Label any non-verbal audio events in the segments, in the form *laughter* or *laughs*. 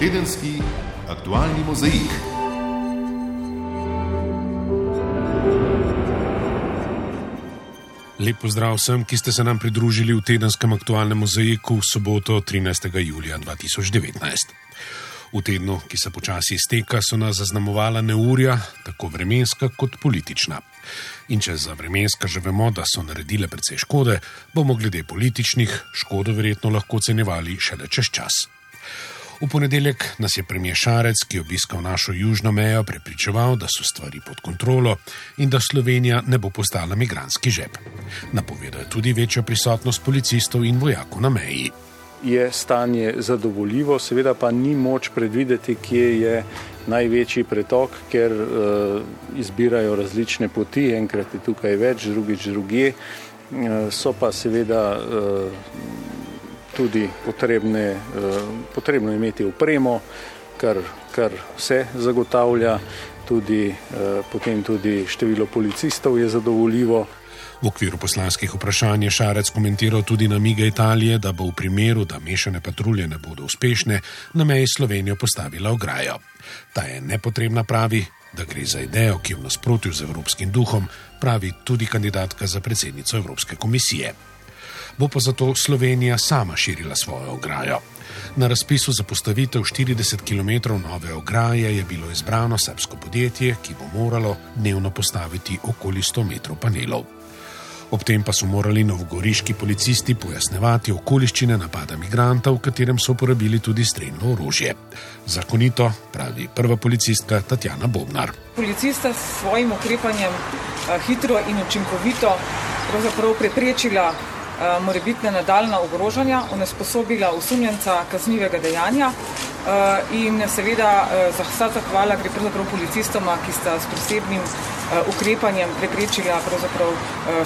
tedenski aktualni mozaik. Lepo zdrav vsem, ki ste se nam pridružili v tedenskem aktualnem mozaiku v soboto 13. julija 2019. V tednu, ki se počasi izteka, so nas zaznamovala neurja, tako vremenska kot politična. In če za vremenska že vemo, da so naredile precej škode, bomo glede političnih škodo verjetno lahko ocenjevali šele čez čas. V ponedeljek nas je premijer Šarec, ki je obiskal našo južno mejo, prepričeval, da so stvari pod kontrolo in da Slovenija ne bo postala migranski žep. Napovedal je tudi večjo prisotnost policistov in vojakov na meji je stanje zadovoljivo, seveda pa ni moč predvideti, kje je največji pretok, ker uh, izbirajo različne poti, enkrat je tukaj več, drugič druge. Uh, so pa seveda uh, tudi potrebne, uh, potrebno imeti upremo, kar, kar se zagotavlja, tudi, uh, potem tudi število policistov je zadovoljivo. V okviru poslanskih vprašanj je Šarec komentiral tudi namige Italije, da bo v primeru, da mešane patrulje ne bodo uspešne, na meji Slovenijo postavila ograjo. Ta je nepotrebna, pravi, da gre za idejo, ki je v nasprotju z evropskim duhom, pravi tudi kandidatka za predsednico Evropske komisije. Bo pa zato Slovenija sama širila svojo ograjo. Na razpisu za postavitev 40 km nove ograje je bilo izbrano srpsko podjetje, ki bo moralo dnevno postaviti okoli 100 metrov panelov. Ob tem pa so morali novogoriški policisti pojasnevati okoliščine napada migranta, v katerem so uporabili tudi streljno orožje. Zakonito, pravi prva policistka Tatjana Bobnar. Policista s svojim ukrepanjem eh, hitro in učinkovito preprečila morebitne nadaljna ogrožanja, onesposobila osumljenca kaznivega dejanja eh, in seveda eh, za vsa zahvala gre pravzaprav policistoma, ki sta s posebnim ukrepanjem preprečila pravzaprav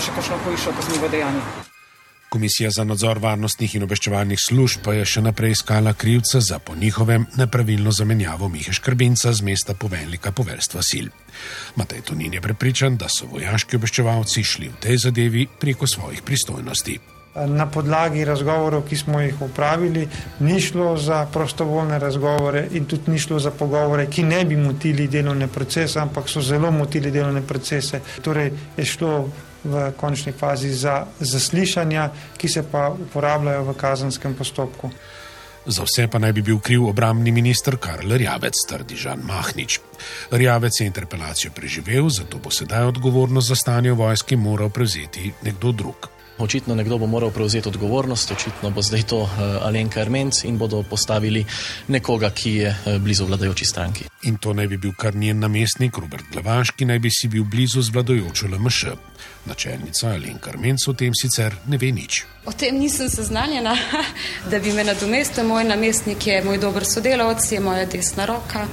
še kakšno hujšo kaznivo dejanje. Komisija za nadzor varnostnih in obveščevalnih služb pa je še naprej iskala krivca za po njihovem nepravilno zamenjavo Mihe Škrbinca z mesta poveljnika poveljstva sil. Matej Tonin je prepričan, da so vojaški obveščevalci šli v tej zadevi preko svojih pristojnosti. Na podlagi razgovorov, ki smo jih upravili, ni šlo za prostovoljne razgovore in tudi ni šlo za pogovore, ki ne bi motili delovne procese, ampak so zelo motili delovne procese. Torej je šlo v končni fazi za zaslišanja, ki se pa uporabljajo v kazenskem postopku. Za vse pa naj bi bil kriv obramni minister Karl Rjavec, trdi Žan Mahnič. Rjavec je interpelacijo preživel, zato bo sedaj odgovornost za stanje v vojski moral prevzeti nekdo drug. Očitno nekdo bo moral prevzeti odgovornost, očitno bo zdaj to uh, Alenka Ermenc in bodo postavili nekoga, ki je uh, blizu vladajoči stranki. In to naj bi bil kar njen namestnik Robert Glavaš, ki naj bi si bil blizu z vladajočo LMŠ. Načelnica Alenka Ermenc o tem sicer ne ve nič. O tem nisem seznanjena, *laughs* da bi me nadomestil moj namestnik, je moj dober sodelavec, je moja desna roka.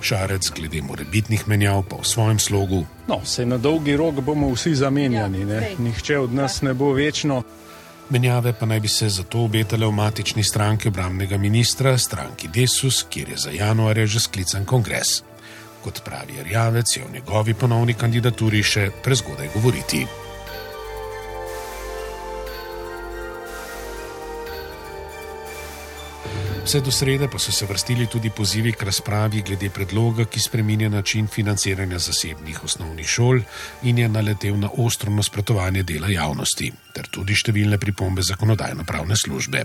Šarec glede morebitnih menjav pa v svojem slogu. No, se na dolgi rok bomo vsi zamenjani, ja, nihče od nas ne bo večno. Menjave pa naj bi se zato obetale v matični stranki obramnega ministra, stranki Desus, kjer je za januarja že sklican kongres. Kot pravi Rjavec, je o njegovi ponovni kandidaturi še prezgodaj govoriti. Vse do srede pa so se vrstili tudi pozivi k razpravi glede predloga, ki spreminja način financiranja zasebnih osnovnih šol in je naletel na ostro nasprotovanje dela javnosti, ter tudi številne pripombe zakonodajno-pravne službe.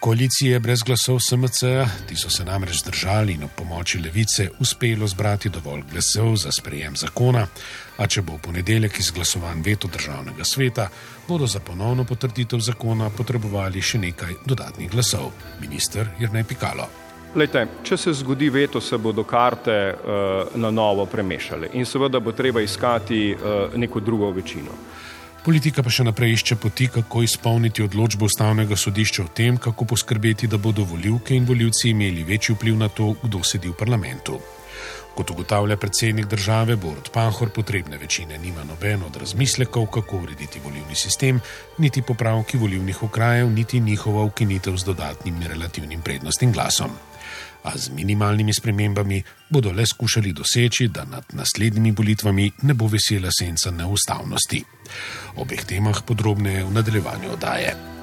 Koalicije brez glasov SMC, ti so se namreč zdržali in ob pomoči levice uspelo zbrati dovolj glasov za sprejem zakona, a če bo v ponedeljek izglasovan veto državnega sveta, bodo za ponovno potrditev zakona potrebovali še nekaj dodatnih glasov. Minister je naj pikalo. Lejte, če se zgodi veto, se bodo karte uh, na novo premešale in seveda bo treba iskati uh, neko drugo večino. Politika pa še naprej išče poti, kako izpolniti odločbo ustavnega sodišča o tem, kako poskrbeti, da bodo voljivke in voljivci imeli večji vpliv na to, kdo sedi v parlamentu. Kot ugotavlja predsednik države Borod Pahor, potrebne večine nima noben od razmislekov, kako urediti volivni sistem, niti popravki volivnih okrajev, niti njihova ukinitev z dodatnim relativnim prednostnim glasom a z minimalnimi spremembami bodo le skušali doseči, da nad naslednjimi volitvami ne bo vesela senca neustavnosti. Obeh temah podrobneje v nadaljevanju oddaje.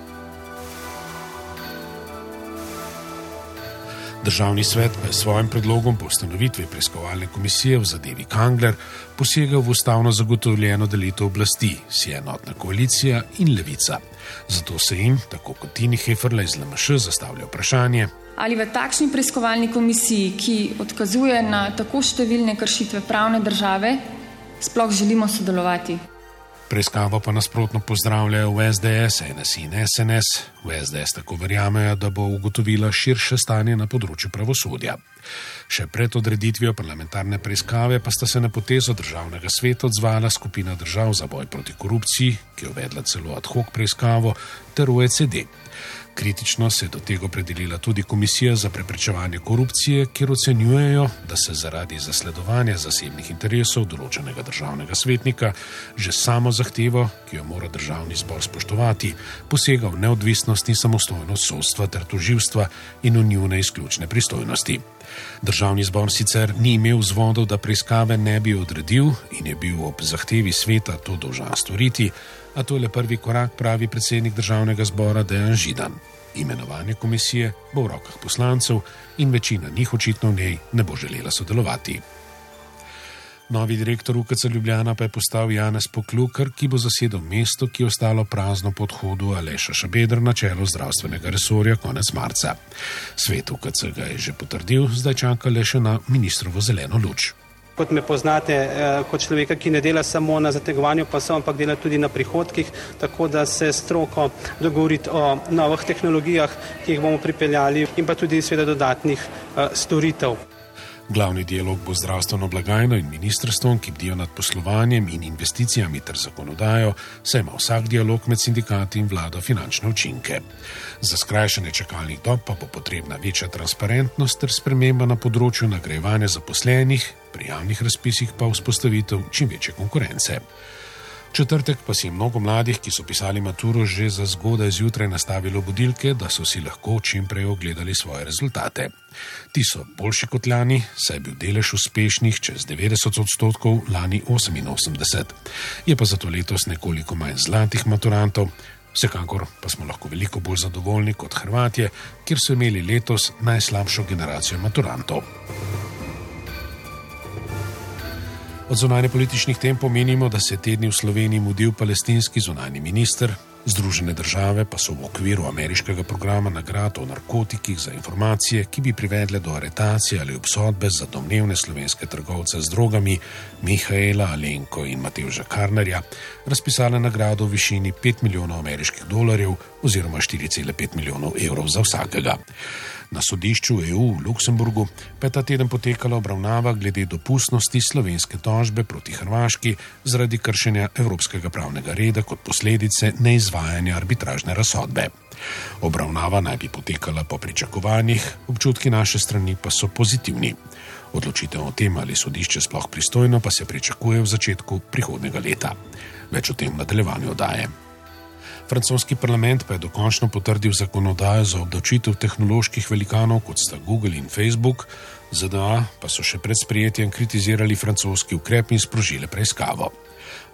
Državni svet pa je s svojim predlogom po ustanovitvi preiskovalne komisije v zadevi Kangler posegal v ustavno zagotovljeno delitev oblasti, si enotna koalicija in levica. Zato se jim, tako kot Tini Heferle iz LMŠ, zastavlja vprašanje. Ali v takšni preiskovalni komisiji, ki odkazuje na tako številne kršitve pravne države, sploh želimo sodelovati? Preiskavo pa nasprotno pozdravljajo v SDS, NSI in SNS. V SDS tako verjamejo, da bo ugotovila širše stanje na področju pravosodja. Še pred odreditvijo parlamentarne preiskave pa sta se na potezo državnega sveta odzvala skupina držav za boj proti korupciji, ki je uvedla celo ad hoc preiskavo, ter OECD. Kritično se je do tega opredelila tudi Komisija za preprečevanje korupcije, kjer ocenjujejo, da se zaradi zasledovanja zasebnih interesov določenega državnega svetnika že samo zahtevo, ki jo mora državni zbor spoštovati, posega v neodvisnost in samostojnost sodstva ter toživstva in v njune izključne pristojnosti. Državni zbor sicer ni imel vzvodov, da preiskave ne bi odredil in je bil ob zahtevi sveta to dolžan storiti, a to je le prvi korak, pravi predsednik državnega zbora Dejan Židan. Imenovanje komisije bo v rokah poslancev in večina njih očitno v njej ne bo želela sodelovati. Novi direktor UKC Ljubljana pa je postal Janez Poklukar, ki bo zasedel mesto, ki je ostalo prazno po odhodu Aleša Šabedra na čelo zdravstvenega resorja konec marca. Svet UKC ga je že potrdil, zdaj čaka le še na ministrovo zeleno luč. Kot me poznate, kot človeka, ki ne dela samo na zategovanju pasov, ampak dela tudi na prihodkih, tako da se stroko dogovoriti o novih tehnologijah, ki jih bomo pripeljali in pa tudi seveda dodatnih storitev. Glavni dialog bo zdravstveno blagajno in ministrstvom, ki bdijo nad poslovanjem in investicijami ter zakonodajo, saj ima vsak dialog med sindikati in vlado finančne učinke. Za skrajšanje čakalnih dob pa bo potrebna večja transparentnost ter sprememba na področju nagrajevanja zaposlenih, pri javnih razpisih pa vzpostavitev čim večje konkurence. Četrtek pa si je mnogo mladih, ki so pisali maturo, že za zgodaj zjutraj nastavilo budilke, da so si lahko čim prej ogledali svoje rezultate. Ti so boljši kot lani, saj je bil delež uspešnih čez 90 odstotkov, lani 88. Je pa zato letos nekoliko manj zlatih maturantov. Vsekakor pa smo lahko veliko bolj zadovoljni kot Hrvatje, kjer so imeli letos najslabšo generacijo maturantov. Od zunanje političnih tem pomenimo, da se tedni v Sloveniji mudil palestinski zunani minister, Združene države pa so v okviru ameriškega programa nagrad o narkotikih za informacije, ki bi privedle do aretacije ali obsodbe za domnevne slovenske trgovce z drogami Mihaela Alenko in Matevža Karnerja, razpisale nagrado v višini 5 milijonov ameriških dolarjev oziroma 4,5 milijonov evrov za vsakega. Na sodišču EU v Luksemburgu pa je ta teden potekala obravnava glede dopustnosti slovenske tožbe proti Hrvaški zaradi kršenja evropskega pravnega reda kot posledice neizvajanja arbitražne razsodbe. Obravnava naj bi potekala po pričakovanjih, občutki naše strani pa so pozitivni. Odločitev o tem, ali sodišče sploh pristojno, pa se pričakuje v začetku prihodnega leta. Več o tem v nadaljevanju oddaje. Francoski parlament pa je dokončno potrdil zakonodajo za obdavčitev tehnoloških velikanov, kot sta Google in Facebook, ZDA pa so še pred sprejetjem kritizirali francoski ukrep in sprožile preiskavo.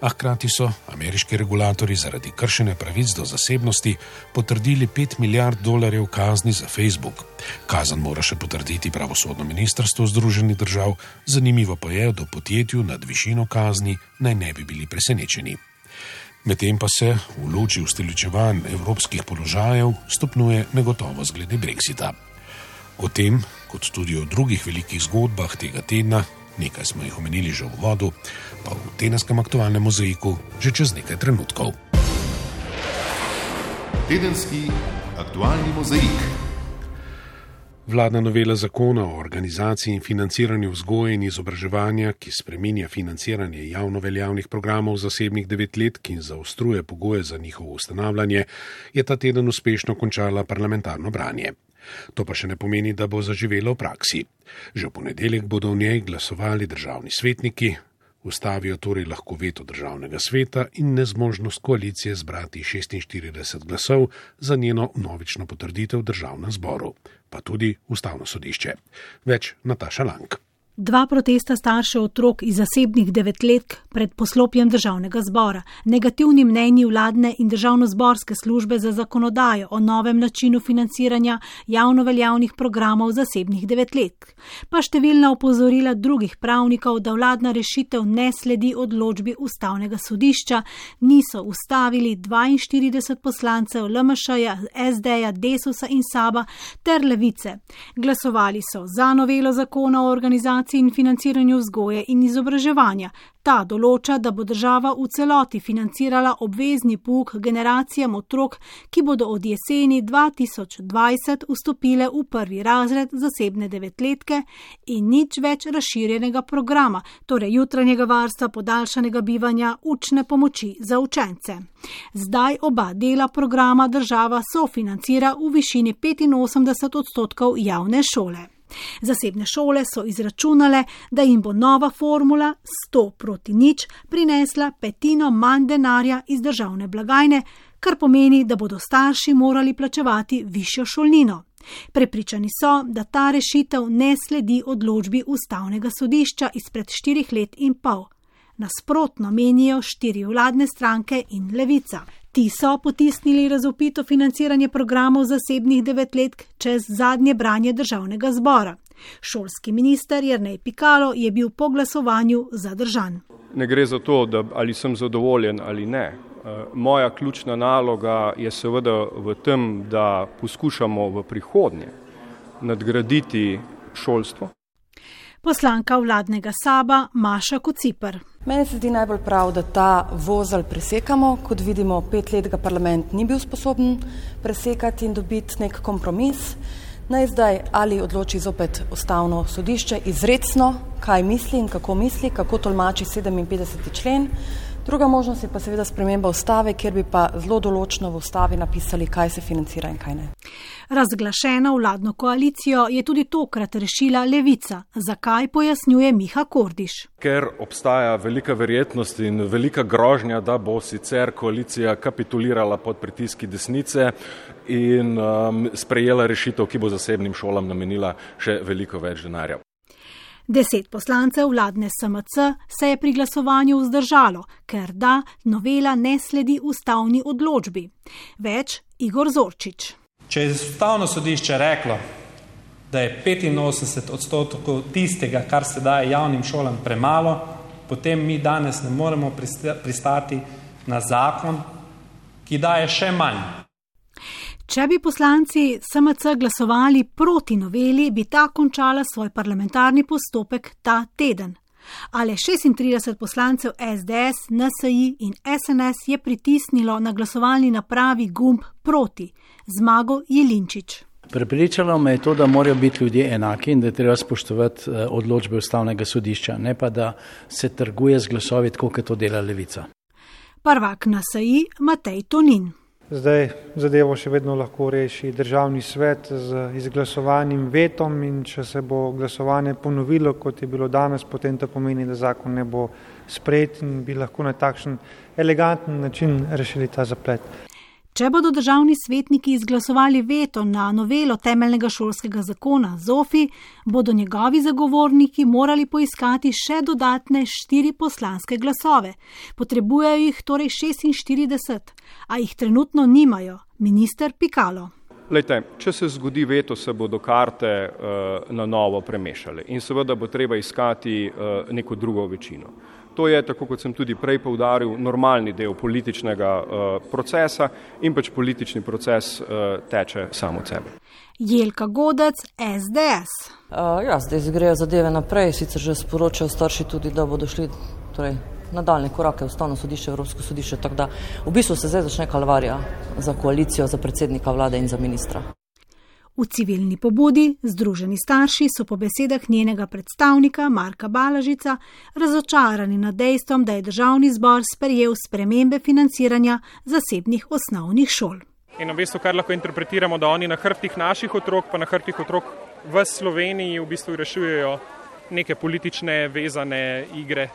A hkrati so ameriški regulatori zaradi kršene pravic do zasebnosti potrdili 5 milijard dolarjev kazni za Facebook. Kazan mora še potrditi pravosodno ministrstvo Združenih držav, zanimivo pa je, da podjetju nad višino kazni naj ne bi bili presenečeni. Medtem pa se v luči ustoličevanj evropskih položajev stopnjuje negotovost glede Brexita. O tem, kot tudi o drugih velikih zgodbah tega tedna, nekaj smo jih omenili že v vodu, pa v tedenskem aktualnem mozaiku že čez nekaj trenutkov. Tedenski aktualni mozaik. Vladna novela zakona o organizaciji in financiranju vzgoje in izobraževanja, ki spreminja financiranje javno veljavnih programov zasebnih devetletk in zaostruje pogoje za njihovo ustanavljanje, je ta teden uspešno končala parlamentarno branje. To pa še ne pomeni, da bo zaživelo v praksi. Že v ponedeljek bodo v njej glasovali državni svetniki, ustavijo torej lahko veto državnega sveta in nezmožnost koalicije zbrati 46 glasov za njeno novično potrditev v državnem zboru, pa tudi ustavno sodišče. Več Nataša Lang. Dva protesta staršev otrok iz zasebnih devetletk pred poslopjem državnega zbora, negativni mnenji vladne in državno-zborske službe za zakonodajo o novem načinu financiranja javno veljavnih programov zasebnih devetletk, pa številna opozorila drugih pravnikov, da vladna rešitev ne sledi odločbi ustavnega sodišča, niso ustavili 42 poslancev LMŠ-ja, SD-ja, Desusa in Saba ter Levice. Glasovali so za novelo zakona o organizaciji organizaciji in financiranju vzgoje in izobraževanja. Ta določa, da bo država v celoti financirala obvezni puk generacijam otrok, ki bodo od jeseni 2020 vstopile v prvi razred zasebne devetletke in nič več razširjenega programa, torej jutranjega varstva, podaljšanega bivanja, učne pomoči za učence. Zdaj oba dela programa država sofinancira v višini 85 odstotkov javne šole. Zasebne šole so izračunale, da jim bo nova formula 100 proti nič prinesla petino manj denarja iz državne blagajne, kar pomeni, da bodo starši morali plačevati višjo šolnino. Prepričani so, da ta rešitev ne sledi odločbi ustavnega sodišča izpred štirih let in pol. Nasprotno menijo štiri vladne stranke in levica. Ti so potisnili razopito financiranje programov zasebnih devetletk čez zadnje branje državnega zbora. Šolski minister Jrnej Pikalo je bil po glasovanju zadržan. Ne gre za to, da ali sem zadovoljen ali ne. Eh, moja ključna naloga je seveda v tem, da poskušamo v prihodnje nadgraditi šolstvo. Poslanka vladnega saba Maša Kocipr. Meni se zdi najbolj prav, da ta vozel presekamo. Kot vidimo, pet let ga parlament ni bil sposoben presekati in dobiti nek kompromis. Naj zdaj ali odloči zopet ustavno sodišče izredno, kaj misli in kako misli, kako tolmači 57. člen. Druga možnost je pa seveda sprememba ustave, kjer bi pa zelo določno v ustavi napisali, kaj se financira in kaj ne. Razglašena vladno koalicijo je tudi tokrat rešila levica. Zakaj pojasnjuje Miha Kordiš? Ker obstaja velika verjetnost in velika grožnja, da bo sicer koalicija kapitulirala pod pritiski desnice in um, sprejela rešitev, ki bo zasebnim šolam namenila še veliko več denarja. Deset poslancev vladne SMC se je pri glasovanju vzdržalo, ker da novela ne sledi ustavni odločbi. Več Igor Zorčič. Če je ustavno sodišče reklo, da je 85 odstotkov tistega, kar se daje javnim šolam, premalo, potem mi danes ne moremo pristati na zakon, ki daje še manj. Če bi poslanci SMC glasovali proti noveli, bi ta končala svoj parlamentarni postopek ta teden. Ale 36 poslancev SDS, NSI in SNS je pritisnilo na glasovalni napravi gumb proti. Zmago Jelinčič. Prepričalo me je to, da morajo biti ljudje enaki in da je treba spoštovati eh, odločbe ustavnega sodišča, ne pa da se trguje z glasovi, kot je to dela levica. Prvak NSI Matej Tonin. Zdaj zadevo še vedno lahko reši državni svet z izglasovanim vetom in če se bo glasovanje ponovilo, kot je bilo danes, potem to pomeni, da zakon ne bo sprejet in bi lahko na takšen eleganten način rešili ta zaplet. Če bodo državni svetniki izglasovali veto na novelo temeljnega šolskega zakona ZOFI, bodo njegovi zagovorniki morali poiskati še dodatne štiri poslanske glasove. Potrebujejo jih torej 46, a jih trenutno nimajo, minister Pikalo. Lejte, če se zgodi veto, se bodo karte uh, na novo premešale in seveda bo treba iskati uh, neko drugo večino. To je, tako kot sem tudi prej povdaril, normalni del političnega uh, procesa in pač politični proces uh, teče samo od sebe. Jelka Godec, SDS. Uh, ja, zdaj grejo zadeve naprej, sicer že sporočajo starši tudi, da bodo šli torej, nadaljne korake v Ustavno sodišče, Evropsko sodišče, tako da v bistvu se zdaj začne kalvarija za koalicijo, za predsednika vlade in za ministra. V civilni pobudi Združeni starši so po besedah njenega predstavnika Marka Balažica razočarani nad dejstvom, da je državni zbor sprejel spremembe financiranja zasebnih osnovnih šol. In v bistvu, kar lahko interpretiramo, da oni na hrbtih naših otrok, pa na hrbtih otrok v Sloveniji v bistvu rešujejo neke politične vezane igre,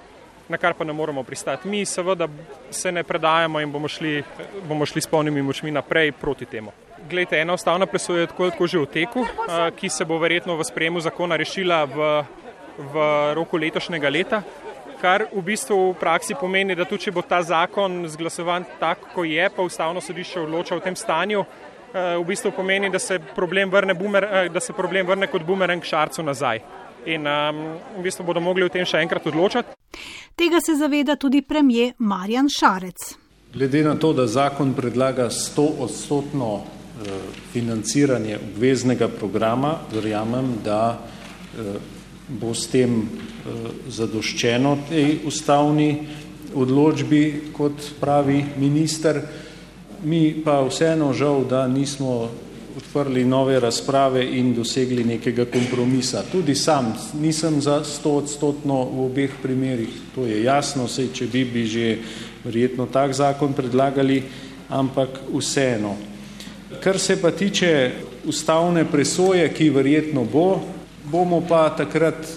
na kar pa ne moremo pristati. Mi seveda se ne predajamo in bomo šli, bomo šli s polnimi močmi naprej proti temu. Glejte, ena ustavna presoja je tako, tako že v teku, ki se bo verjetno v sprejemu zakona rešila v v roku letošnjega leta, kar v bistvu v praksi pomeni, da tudi če bo ta zakon zglasovan tako, kot je, pa ustavno sodišče odloča v tem stanju, v bistvu pomeni, da se problem vrne, bumer, da se problem vrne kot bumerang šarcu nazaj. In um, v bistvu bodo mogli o tem še enkrat odločati. Tega se zaveda tudi premije Marjan Šarec. Glede na to, da zakon predlaga 100 odstotno financiranje obveznega programa, verjamem, da bo s tem zadoščeno tej ustavni odločbi, kot pravi minister. Mi pa vseeno žal, da nismo odprli nove razprave in dosegli nekega kompromisa. Tudi sam nisem za sto odstotno v obeh primerih, to je jasno, sej če bi, bi že verjetno tak zakon predlagali, ampak vseeno. Kar se pa tiče ustavne presoje, ki verjetno bo, bomo pa takrat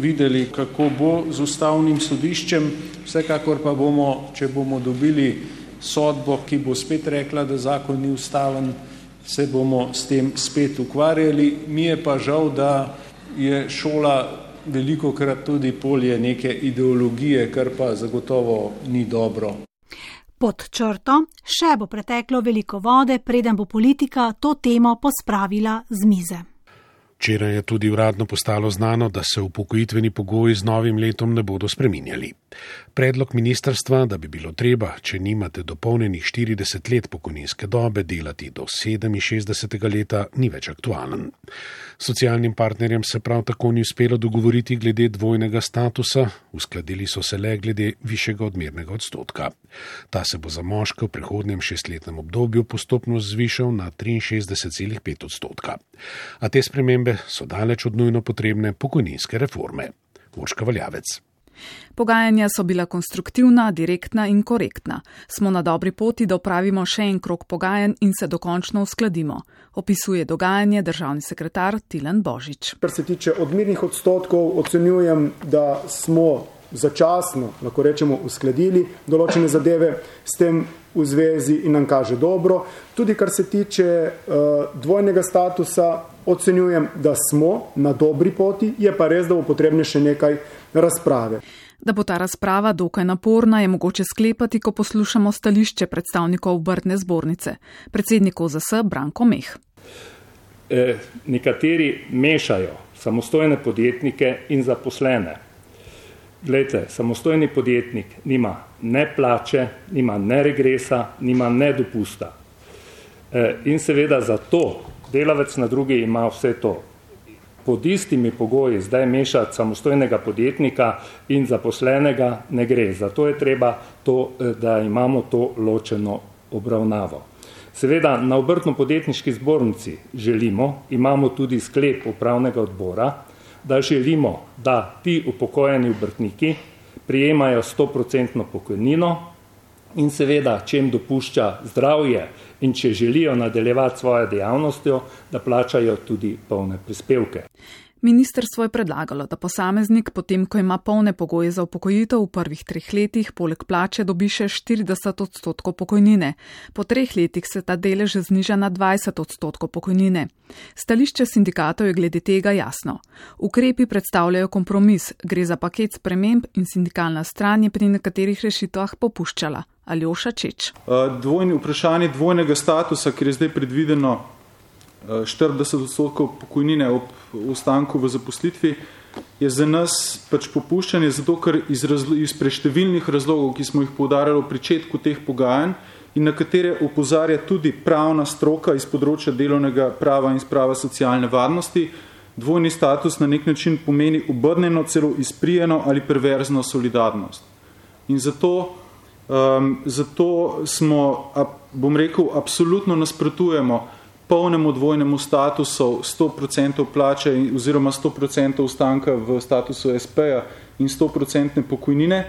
videli, kako bo z ustavnim sodiščem, vsekakor pa bomo, če bomo dobili sodbo, ki bo spet rekla, da zakon ni ustaven, se bomo s tem spet ukvarjali. Mi je pa žal, da je šola veliko krat tudi polje neke ideologije, kar pa zagotovo ni dobro. Pod črto še bo preteklo veliko vode, preden bo politika to temo pospravila z mize. Včeraj je tudi uradno postalo znano, da se upokojitveni pogoji z novim letom ne bodo spreminjali. Predlog ministrstva, da bi bilo treba, če nimate dopolnjenih 40 let pokojninske dobe, delati do 67. leta, ni več aktualen. Socialnim partnerjem se prav tako ni uspelo dogovoriti glede dvojnega statusa, uskladili so se le glede višjega odmernega odstotka. Ta se bo za moške v prihodnjem šestletnem obdobju postopno zvišal na 63,5 odstotka. A te spremembe so daleč od nujno potrebne pokojninske reforme. Urška Valjavec. Pogajanja so bila konstruktivna, direktna in korektna. Smo na dobri poti, da upravimo še en krok pogajanj in se dokončno uskladimo, opisuje dogajanje državni sekretar Tilan Božič. Kar se tiče odmirnih odstotkov, ocenjujem, da smo začasno, lahko rečemo, uskladili določene zadeve s tem v zvezi in nam kaže dobro. Tudi kar se tiče uh, dvojnega statusa, ocenjujem, da smo na dobri poti, je pa res, da bo potrebne še nekaj razprave. Da bo ta razprava dokaj naporna, je mogoče sklepati, ko poslušamo stališče predstavnikov obrtne zbornice, predsednikov ZS Branko Meh. E, nekateri mešajo samostojne podjetnike in zaposlene. Glejte, samostojni podjetnik nima ne plače, nima ne regresa, nima ne dopusta. E, in seveda zato delavec na drugi ima vse to pod istimi pogoji zdaj mešati samostojnega podjetnika in zaposlenega ne gre. Zato je treba to, eh, da imamo to ločeno obravnavo. Seveda na obrtno-podjetniški zbornici želimo, imamo tudi sklep upravnega odbora, da želimo, da ti upokojeni obrtniki prijemajo 100% pokojnino in seveda, če jim dopušča zdravje in če želijo nadaljevati svojo dejavnostjo, da plačajo tudi polne prispevke. Ministrstvo je predlagalo, da posameznik, potem ko ima polne pogoje za upokojitev v prvih treh letih, poleg plače dobi še 40 odstotkov pokojnine. Po treh letih se ta delež zniža na 20 odstotkov pokojnine. Stališče sindikatov je glede tega jasno. Ukrepi predstavljajo kompromis, gre za paket sprememb in sindikalna stran je pri nekaterih rešitvah popuščala. Aljoša Čeč. Dvojni vprašanje dvojnega statusa, ki je zdaj predvideno 40 odstotkov pokojnine ob ostanku v zaposlitvi, je za nas pač popuščanje, zato ker iz, iz preštevilnih razlogov, ki smo jih poudarjali v pričetku teh pogajanj in na katere upozarja tudi pravna stroka iz področja delovnega prava in sprava socialne varnosti, dvojni status na nek način pomeni obrneno, celo izprijeno ali perverzno solidarnost. In zato Um, zato smo, bom rekel, absolutno nasprotujemo polnemu dvojnemu statusu 100% plače oziroma 100% ustanka v statusu SP-ja in 100% pokojnine.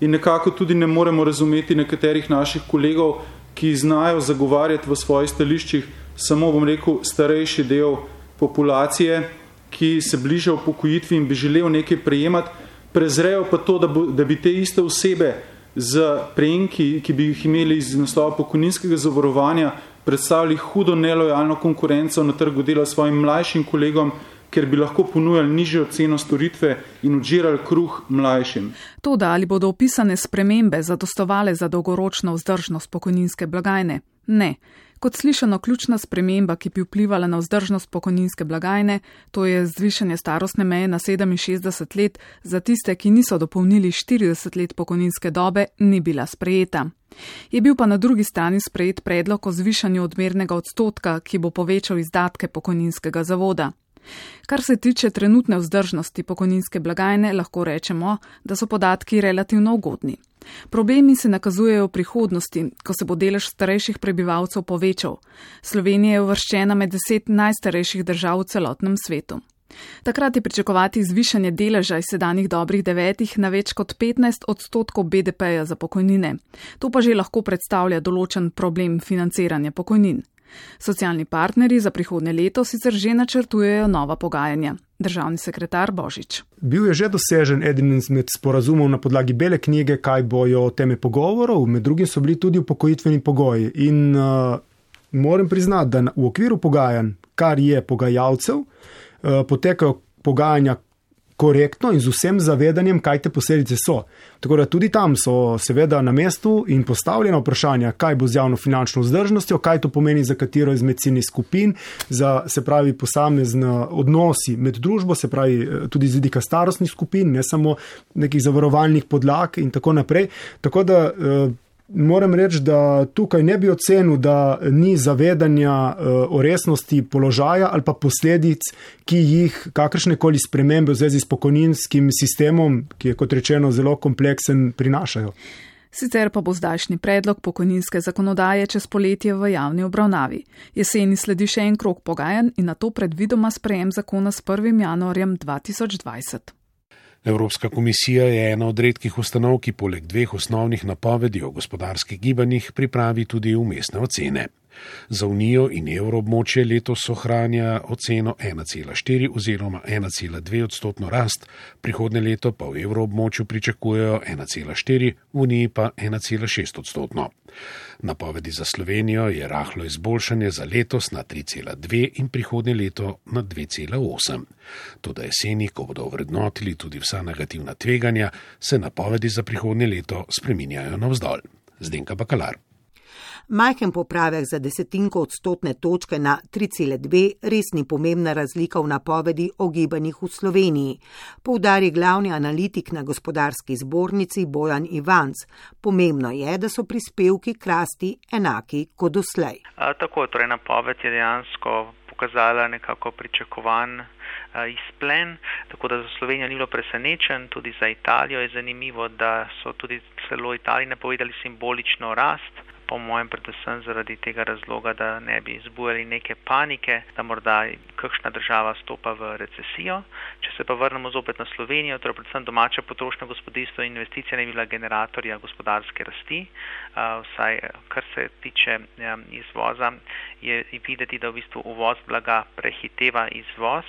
In nekako tudi ne moremo razumeti nekaterih naših kolegov, ki znajo zagovarjati v svojih stališčih samo, bom rekel, starejši del populacije, ki se bliža v pokojitvi in bi želel nekaj prejemati, prezrejo pa to, da, bo, da bi te iste osebe z prejemki, ki bi jih imeli iz naslova pokojninskega zavarovanja, predstavljali hudo nelojalno konkurenco na trgu dela svojim mlajšim kolegom, ker bi lahko ponujali nižjo ceno storitve in odžirali kruh mlajšim. To, da ali bodo opisane spremembe zadostovale za dolgoročno vzdržnost pokojninske blagajne? Ne. Kot slišano, ključna sprememba, ki bi vplivala na vzdržnost pokojninske blagajne, to je zvišanje starostne meje na 67 let za tiste, ki niso dopolnili 40 let pokojninske dobe, ni bila sprejeta. Je bil pa na drugi strani sprejet predlog o zvišanju odmernega odstotka, ki bo povečal izdatke pokojninskega zavoda. Kar se tiče trenutne vzdržnosti pokojninske blagajne, lahko rečemo, da so podatki relativno ugodni. Problemi se nakazujejo v prihodnosti, ko se bo delež starejših prebivalcev povečal. Slovenija je uvrščena med deset najstarejših držav v celotnem svetu. Takrat je pričakovati zvišanje deleža iz sedanjih dobrih devetih na več kot 15 odstotkov BDP-ja za pokojnine. To pa že lahko predstavlja določen problem financiranja pokojnin. Socialni partnerji za prihodne leto sicer že načrtujejo nova pogajanja. Državni sekretar Božič. Bil je že dosežen eden izmed sporazumov na podlagi bele knjige, kaj bojo teme pogovorov, med drugim so bili tudi upokojitveni pogoji. In uh, moram priznati, da v okviru pogajanj, kar je pogajalcev, uh, potekajo pogajanja korektno in z vsem zavedanjem, kaj te posledice so. Tako da tudi tam so seveda na mestu in postavljena vprašanja, kaj bo z javno finančno vzdržnostjo, kaj to pomeni za katero izmed ciljnih skupin, za se pravi posamezne odnosi med družbo, se pravi eh, tudi z vidika starostnih skupin, ne samo nekih zavarovalnih podlag in tako naprej. Tako da eh, Moram reči, da tukaj ne bi ocenil, da ni zavedanja uh, o resnosti položaja ali pa posledic, ki jih kakršne koli spremembe v zvezi s pokojninskim sistemom, ki je kot rečeno zelo kompleksen, prinašajo. Sicer pa bo zdajšnji predlog pokojninske zakonodaje čez poletje v javni obravnavi. Jeseni sledi še en krok pogajanj in na to predvidoma sprejem zakona s 1. januarjem 2020. Evropska komisija je ena od redkih ustanov, ki poleg dveh osnovnih napovedi o gospodarskih gibanjih pripravi tudi umestne ocene. Za Unijo in evroobmočje letos ohranja oceno 1,4 oziroma 1,2 odstotno rast, prihodne leto pa v evroobmočju pričakujejo 1,4, v Uniji pa 1,6 odstotno. Napovedi za Slovenijo je rahlo izboljšanje za letos na 3,2 in prihodnje leto na 2,8. Tudi jeseni, ko bodo vrednotili tudi vsa negativna tveganja, se napovedi za prihodnje leto spreminjajo navzdol. Zdenka Bakalar. Majhen popravek za desetinko odstotne točke na 3,2 res ni pomembna razlika v napovedi o gibanjih v Sloveniji, poudari glavni analitik na gospodarski zbornici Bojan Ivanc. Pomembno je, da so prispevki krasti enaki kot doslej. A, tako, torej napoved je dejansko pokazala nekako pričakovan izplen, tako da za Slovenijo ni bilo presenečen, tudi za Italijo je zanimivo, da so tudi celo Italiji napovedali simbolično rast po mojem predvsem zaradi tega razloga, da ne bi zbujali neke panike, da morda kakšna država stopa v recesijo. Če se pa vrnemo zopet na Slovenijo, torej predvsem domače potrošnje gospodinstvo in investicije ne bi bila generatorja gospodarske rasti, vsaj kar se tiče izvoza, je videti, da v bistvu uvoz blaga prehiteva izvoz,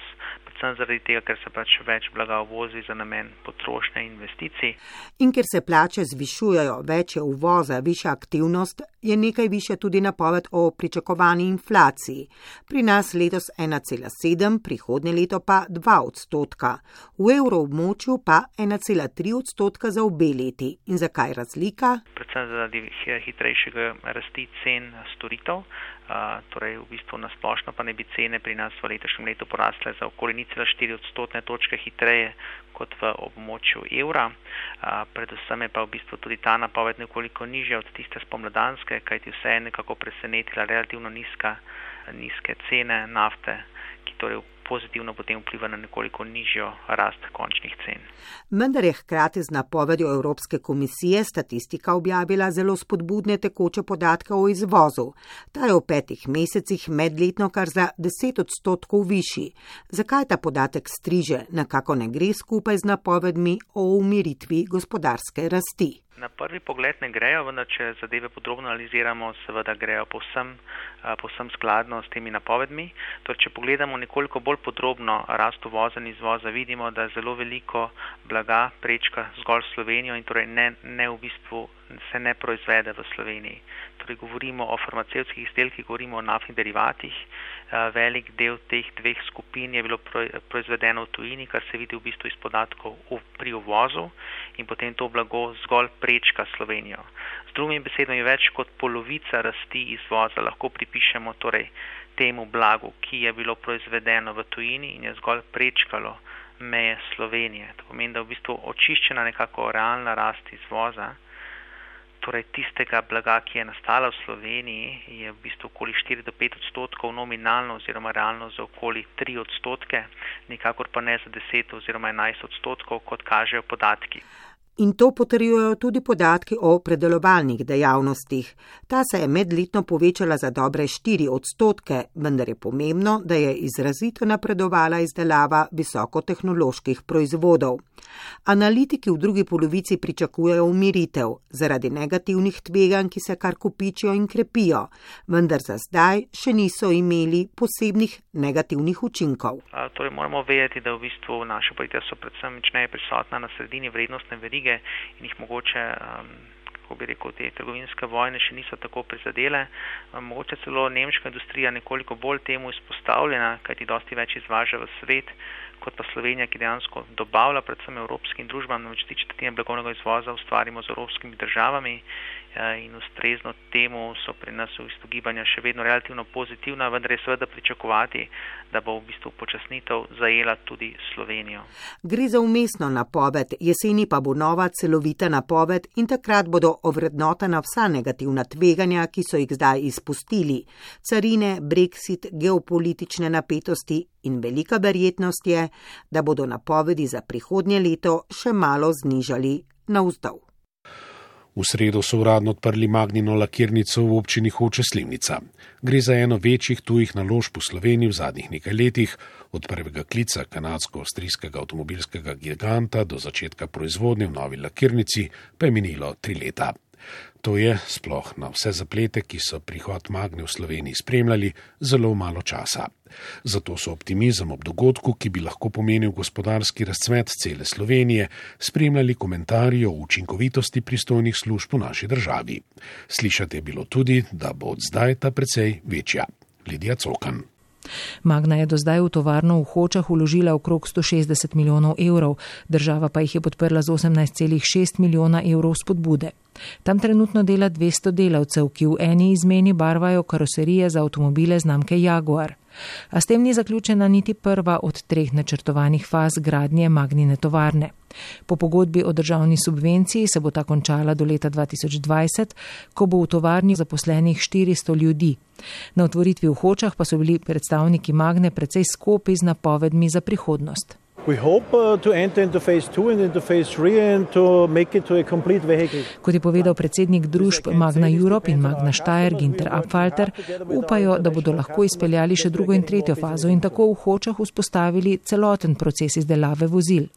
predvsem zaradi tega, ker se pač več blaga uvozi za namen potrošnje in investicij. In ker se plače zvišujejo, več je uvoza, višja aktivnost, je nekaj više tudi napoved o pričakovani inflaciji. Pri nas letos 1,7, prihodnje leto pa 2 odstotka, v evroobmočju pa 1,3 odstotka za obe leti. In zakaj razlika? Predvsem zaradi hitrejšega rasti cen storitev torej v bistvu nasplošno pa ne bi cene pri nas v letošnjem letu porasle za okoli 0,4 odstotne točke hitreje kot v območju evra. Predvsem je pa v bistvu tudi ta napoved nekoliko nižja od tiste spomladanske, kajti vse je nekako presenetila relativno nizka, nizke cene nafte, ki torej v pozitivno potem vpliva na nekoliko nižjo rast končnih cen. Vendar je hkrati z napovedjo Evropske komisije statistika objavila zelo spodbudne tekoče podatke o izvozu. Ta je v petih mesecih medletno kar za 10 odstotkov višji. Zakaj ta podatek striže, nekako ne gre skupaj z napovedmi o umiritvi gospodarske rasti? Na prvi pogled ne grejo, vendar če zadeve podrobno analiziramo, seveda grejo povsem, povsem skladno s temi napovedmi. Torej, če pogledamo nekoliko bolj podrobno rast uvoza in izvoza, vidimo, da zelo veliko blaga prečka zgolj Slovenijo in torej ne, ne v bistvu se ne proizvede v Sloveniji. Torej govorimo o farmacevskih izdelkih, govorimo o naftnih derivatih. Eh, velik del teh dveh skupin je bilo proizvedeno v tujini, kar se vidi v bistvu iz podatkov pri uvozu in potem to blago zgolj prečka Slovenijo. Z drugimi besedami, več kot polovica rasti izvoza lahko pripišemo torej temu blagu, ki je bilo proizvedeno v tujini in je zgolj prečkalo meje Slovenije. To pomeni, da je v bistvu očiščena nekako realna rast izvoza, torej tistega blaga, ki je nastala v Sloveniji, je v bistvu okoli 4 do 5 odstotkov nominalno oziroma realno za okoli 3 odstotke, nikakor pa ne za 10 oziroma 11 odstotkov, kot kažejo podatki. In to potrjujejo tudi podatki o predelovalnih dejavnostih. Ta se je medletno povečala za dobre 4 odstotke, vendar je pomembno, da je izrazito napredovala izdelava visokotehnoloških proizvodov. Analitiki v drugi polovici pričakujejo umiritev zaradi negativnih tveganj, ki se kar kupičijo in krepijo, vendar za zdaj še niso imeli posebnih negativnih učinkov. Torej moramo vedeti, da v bistvu naše podjetja so predvsem močneje prisotna na sredini vrednostne verige in jih mogoče, um, kako bi rekel, te trgovinske vojne še niso tako prizadele. Mogoče celo nemška industrija nekoliko bolj temu izpostavljena, kajti dosti več izvaža v svet, kot pa Slovenija, ki dejansko dobavlja predvsem evropskim družbam, namreč ti četrtine blagovnega izvoza ustvarimo z evropskimi državami in ustrezno temu so pri nas v bistvu gibanja še vedno relativno pozitivna, vendar je seveda pričakovati, da bo v bistvu počasnitev zajela tudi Slovenijo. Gre za umestno napoved, jeseni pa bo nova celovita napoved in takrat bodo ovrednotena vsa negativna tveganja, ki so jih zdaj izpustili. Carine, brexit, geopolitične napetosti in velika verjetnost je, da bodo napovedi za prihodnje leto še malo znižali na vzdolj. V sredo so uradno odprli magnino lakirnico v občini Hoče Slimnica. Gre za eno večjih tujih naložb v Sloveniji v zadnjih nekaj letih, od prvega klica kanadsko-avstrijskega avtomobilskega giganta do začetka proizvodnje v novi lakirnici pa je minilo tri leta. To je, sploh na vse zaplete, ki so prihod Magne v Sloveniji spremljali, zelo malo časa. Zato so optimizem ob dogodku, ki bi lahko pomenil gospodarski razcvet cele Slovenije, spremljali komentarji o učinkovitosti pristojnih služb v naši državi. Slišati je bilo tudi, da bo od zdaj ta precej večja. Lidija Cokan. Magna je do zdaj v tovarno v Hočah uložila okrog 160 milijonov evrov, država pa jih je podprla z 18,6 milijona evrov spodbude. Tam trenutno dela 200 delavcev, ki v eni izmeni barvajo karoserije za avtomobile znamke Jaguar. A s tem ni zaključena niti prva od treh načrtovanih faz gradnje Magnine tovarne. Po pogodbi o državni subvenciji se bo ta končala do leta 2020, ko bo v tovarni zaposlenih 400 ljudi. Na otvoritvi v Hočah pa so bili predstavniki Magne precej skopi z napovedmi za prihodnost. Uh, Kot je povedal predsednik družb Magna Europe in Magna Steyr Ginter Abfalter, upajo, da bodo lahko izpeljali še drugo in tretjo fazo in tako v hočah vzpostavili celoten proces izdelave vozil.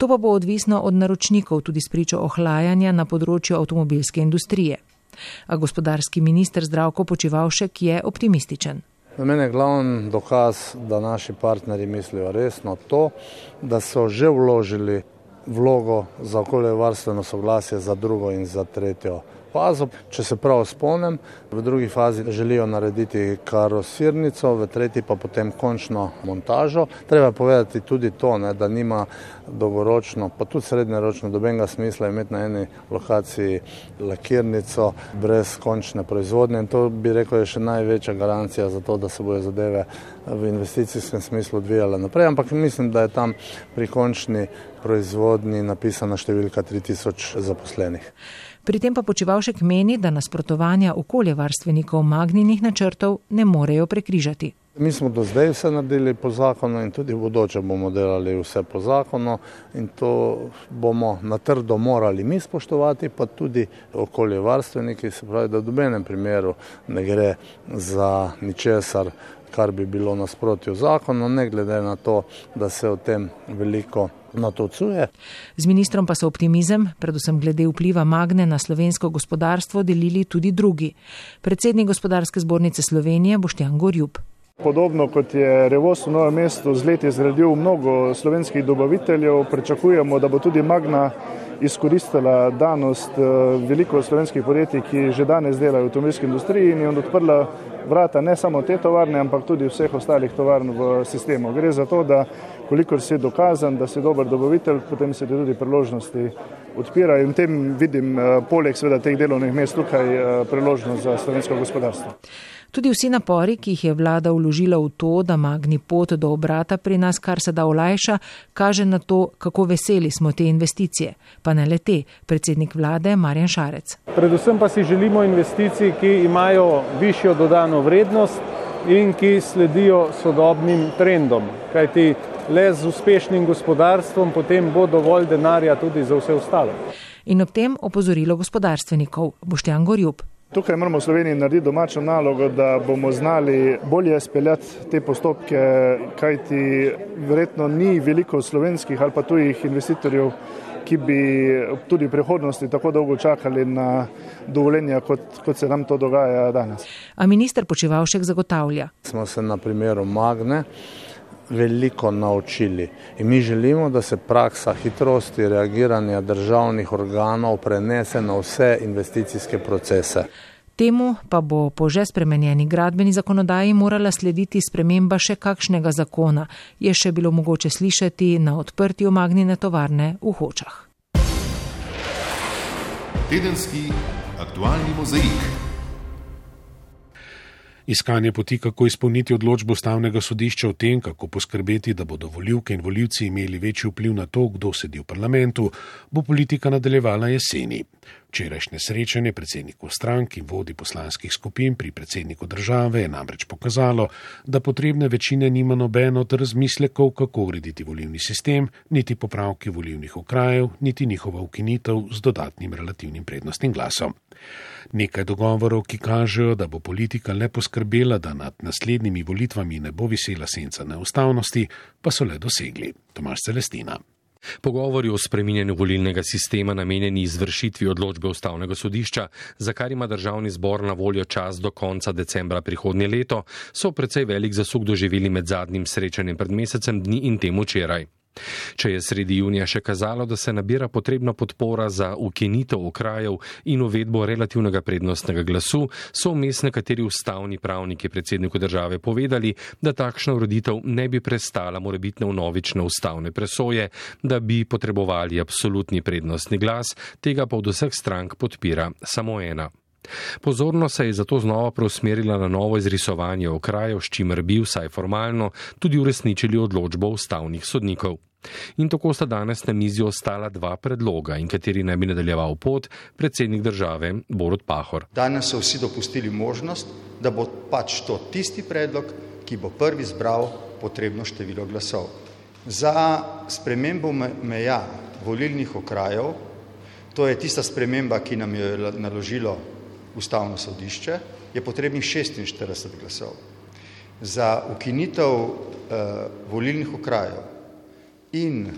To pa bo odvisno od naročnikov tudi spričo ohlajanja na področju avtomobilske industrije. A gospodarski minister Zdravko Počivalšek je optimističen. Za mene je glavni dokaz, da naši partnerji mislijo resno to, da so že vložili vlogo za okoljevarstveno soglasje za drugo in za tretjo fazo. Če se prav spomnim, v drugi fazi želijo narediti karosirnico, v tretji pa potem končno montažo. Treba povedati tudi to, ne, da nima dolgoročno, pa tudi srednjeročno dobenega smisla imeti na eni lokaciji lakirnico brez končne proizvodnje in to bi rekel je še največja garancija za to, da se bojo zadeve v investicijskem smislu odvijale naprej, ampak mislim, da je tam pri končni proizvodnji napisana številka 3000 zaposlenih. Pri tem pa počivalšek meni, da nasprotovanja okoljevarstvenikov magninih načrtov ne morejo prekrižati. Mi smo do zdaj vse naredili po zakonu in tudi v bodoče bomo delali vse po zakonu in to bomo na trdo morali mi spoštovati, pa tudi okoljevarstveniki, se pravi, da v dobenem primeru ne gre za ničesar, kar bi bilo nasprotjo zakonu, ne glede na to, da se o tem veliko natocuje. Z ministrom pa so optimizem, predvsem glede vpliva Magne na slovensko gospodarstvo, delili tudi drugi. Predsednik gospodarske zbornice Slovenije Boštjan Gorjub. Podobno kot je Revos v Novem mestu z leti zgradil mnogo slovenskih dobaviteljev, pričakujemo, da bo tudi Magna izkoristila danost eh, veliko slovenskih podjetij, ki že danes delajo v avtomobilski industriji in je odprla vrata ne samo te tovarne, ampak tudi vseh ostalih tovarn v sistemu. Gre za to, da kolikor si dokazan, da si dober dobavitelj, potem se ti tudi priložnosti odpirajo in v tem vidim eh, poleg seveda teh delovnih mest tukaj eh, priložnost za slovensko gospodarstvo. Tudi vsi napori, ki jih je vlada vložila v to, da magni pot do obrata pri nas kar se da olajša, kaže na to, kako veseli smo te investicije. Pa ne le te, predsednik vlade Marjan Šarec. Predvsem pa si želimo investicij, ki imajo višjo dodano vrednost in ki sledijo sodobnim trendom. Kajti le z uspešnim gospodarstvom potem bo dovolj denarja tudi za vse ostalo. In ob tem opozorilo gospodarstvenikov Boštjan Gorjub. Tukaj moramo v Sloveniji narediti domačo nalogo, da bomo znali bolje speljati te postopke, kajti verjetno ni veliko slovenskih ali pa tujih investitorjev, ki bi tudi v prihodnosti tako dolgo čakali na dovoljenja, kot, kot se nam to dogaja danes. A minister Počivalšek zagotavlja. Smo se na primeru Magne veliko naučili. In mi želimo, da se praksa hitrosti reagiranja državnih organov prenese na vse investicijske procese. Temu pa bo po že spremenjeni gradbeni zakonodaji morala slediti sprememba še kakšnega zakona, je še bilo mogoče slišati na odprtju magnine tovarne v Hočah. Tedenski aktualni mozaik. Iskanje poti, kako izpolniti odločbo stavnega sodišča o tem, kako poskrbeti, da bodo voljivke in voljivci imeli večji vpliv na to, kdo sedi v parlamentu, bo politika nadaljevala jeseni. Včerajšnje srečanje predsednikov strank in vodi poslanskih skupin pri predsedniku države je namreč pokazalo, da potrebne večine nima noben od razmislekov, kako urediti volivni sistem, niti popravki volivnih okrajev, niti njihova ukinitev z dodatnim relativnim prednostnim glasom. Nekaj dogovorov, ki kažejo, da bo politika le poskrbela, da nad naslednjimi volitvami ne bo visela senca neustavnosti, pa so le dosegli. Tomaš Celestina. Pogovori o spreminjanju volilnega sistema namenjeni izvršitvi odločbe ustavnega sodišča, za kar ima državni zbor na voljo čas do konca decembra prihodnje leto, so precej velik zasuk doživeli med zadnjim srečanjem pred mesecem dni in tem včeraj. Če je sredi junija še kazalo, da se nabira potrebna podpora za ukinitev okrajev in uvedbo relativnega prednostnega glasu, so vmes nekateri ustavni pravniki predsedniku države povedali, da takšna uroditev ne bi prestala morebitne vnovične ustavne presoje, da bi potrebovali absolutni prednostni glas, tega pa od vseh strank podpira samo ena. Pozorno se je zato znova preusmerila na novo izrisovanje okrajev, s čimer bi vsaj formalno tudi uresničili odločbo ustavnih sodnikov. In tako sta danes na mizi ostala dva predloga, in kateri naj bi nadaljeval pot predsednik države Borod Pahor. Danes so vsi dopustili možnost, da bo pač to tisti predlog, ki bo prvi zbral potrebno število glasov. Za spremembo meja volilnih okrajev, to je tista sprememba, ki nam je naložilo ustavno sodišče, je potrebnih 46 glasov. Za ukinitev uh, volilnih okrajev in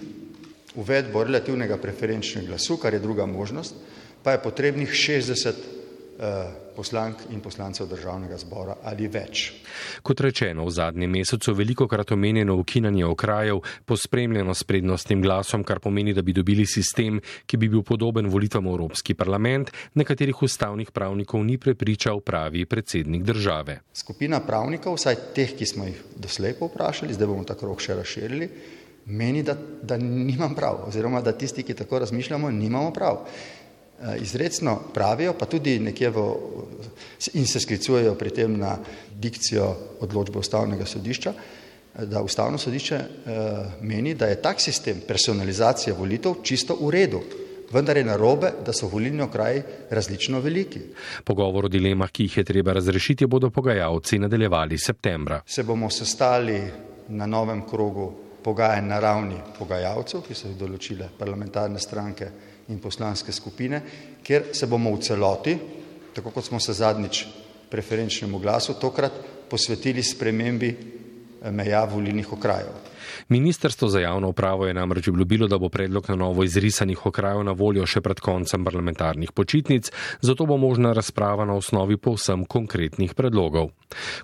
uvedbo relativnega preferenčnega glasu, kar je druga možnost, pa je potrebnih 60 uh, poslank in poslancev državnega zbora ali več. Kot rečeno, v zadnjem mesecu veliko krat omenjeno ukinanje okrajev, pospremljeno s prednostnim glasom, kar pomeni, da bi dobili sistem, ki bi bil podoben volitvam v Evropski parlament, nekaterih ustavnih pravnikov ni prepričal pravi predsednik države. Skupina pravnikov, vsaj teh, ki smo jih doslej povprašali, zdaj bomo ta krok še razširili, meni, da, da nimam prav, oziroma da tisti, ki tako razmišljamo, nimamo prav. Eh, izredno pravijo, pa tudi nekje v, in se sklicujejo pri tem na dikcijo odločbe ustavnega sodišča, eh, da ustavno sodišče eh, meni, da je tak sistem personalizacije volitev čisto v redu. Vendar je narobe, da so volilni okraji različno veliki. Pogovor o dilemah, ki jih je treba razrešiti, bodo pogajalci nadaljevali septembra. Se bomo sestali na novem krogu pogajanj na ravni pogajalcev, ki so jih določile parlamentarne stranke in poslanske skupine, kjer se bomo v celoti, tako kot smo se zadnjič preferenčnemu glasu, tokrat posvetili spremembi eh, meja volilnih okrajev. Ministrstvo za javno upravo je namreč obljubilo, da bo predlog na novo izrisanih okrajev na voljo še pred koncem parlamentarnih počitnic, zato bo možna razprava na osnovi povsem konkretnih predlogov.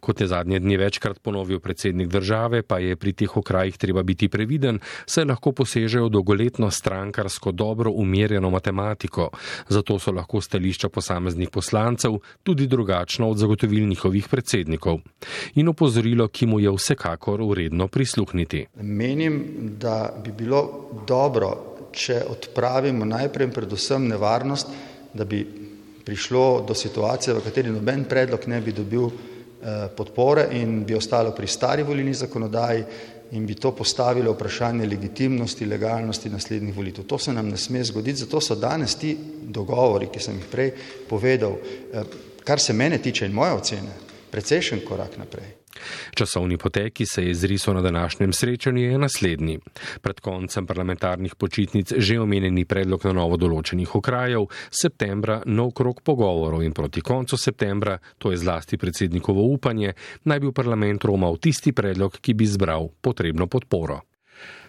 Kot je zadnje dni večkrat ponovil predsednik države, pa je pri teh okrajih treba biti previden, saj lahko posežejo dolgoletno strankarsko dobro umirjeno matematiko, zato so lahko stališča posameznih poslancev tudi drugačna od zagotovil njihovih predsednikov. In opozorilo, ki mu je vsekakor uredno prisluhniti. Menim, da bi bilo dobro, če odpravimo najprej in predvsem nevarnost, da bi prišlo do situacije, v kateri noben predlog ne bi dobil eh, podpore in bi ostalo pri stari volilni zakonodaji in bi to postavilo vprašanje legitimnosti, legalnosti naslednjih volitev. To se nam ne sme zgoditi, zato so danes ti dogovori, ki sem jih prej povedal, eh, kar se mene tiče in moje ocene, precejšen korak naprej. Časovni potek, ki se je izrisal na današnjem srečanju, je naslednji. Pred koncem parlamentarnih počitnic že omenjeni predlog na novo določenih okrajev, septembra nov krok pogovorov in proti koncu septembra, to je zlasti predsednikovo upanje, naj bi v parlament romal tisti predlog, ki bi zbral potrebno podporo.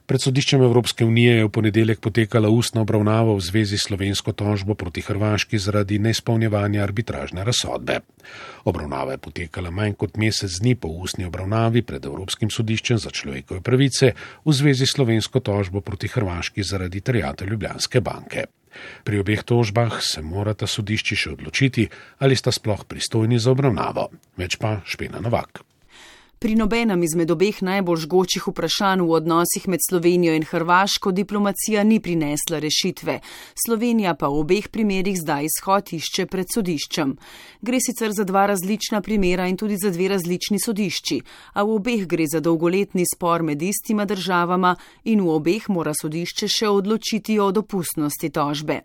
Pred sodiščem Evropske unije je v ponedeljek potekala ustna obravnava v zvezi s slovensko tožbo proti Hrvaški zaradi neizpolnjevanja arbitražne razsodbe. Obravnava je potekala manj kot mesec dni po ustni obravnavi pred Evropskim sodiščem za človekove pravice v zvezi s slovensko tožbo proti Hrvaški zaradi terjate Ljubljanske banke. Pri obeh tožbah se morata sodišči še odločiti, ali sta sploh pristojni za obravnavo. Več pa Špena Novak. Pri nobenem izmed obeh najbolj žgočih vprašanj v odnosih med Slovenijo in Hrvaško diplomacija ni prinesla rešitve. Slovenija pa v obeh primerjih zdaj izhod išče pred sodiščem. Gre sicer za dva različna primera in tudi za dve različni sodišči, a v obeh gre za dolgoletni spor med istima državama in v obeh mora sodišče še odločiti o dopustnosti tožbe.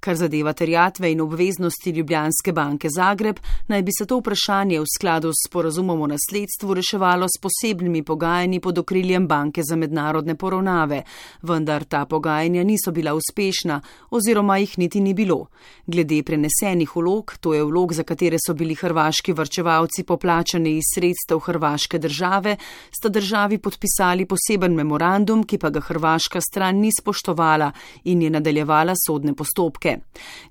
Kar zadeva terjatve in obveznosti Ljubljanske banke Zagreb, naj bi se to vprašanje v skladu s sporazumom o nasledstvu reševalo s posebnimi pogajanji pod okriljem banke za mednarodne poravnave, vendar ta pogajanja niso bila uspešna oziroma jih niti ni bilo. Glede prenesenih vlog, to je vlog, za katere so bili hrvaški vrčevalci poplačani iz sredstev hrvaške države, sta državi podpisali poseben memorandum, ki pa ga hrvaška stran ni spoštovala in je nadaljevala sodne postopke.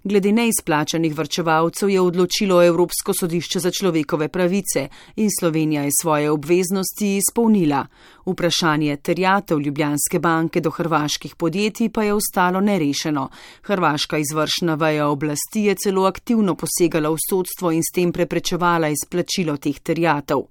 Glede neizplačanih vrčevalcev je odločilo Evropsko sodišče za človekove pravice in Slovenija je svoje obveznosti izpolnila. Vprašanje terjatev Ljubljanske banke do hrvaških podjetij pa je ostalo nerešeno. Hrvaška izvršna veja oblasti je celo aktivno posegala v sodstvo in s tem preprečevala izplačilo teh terjatev.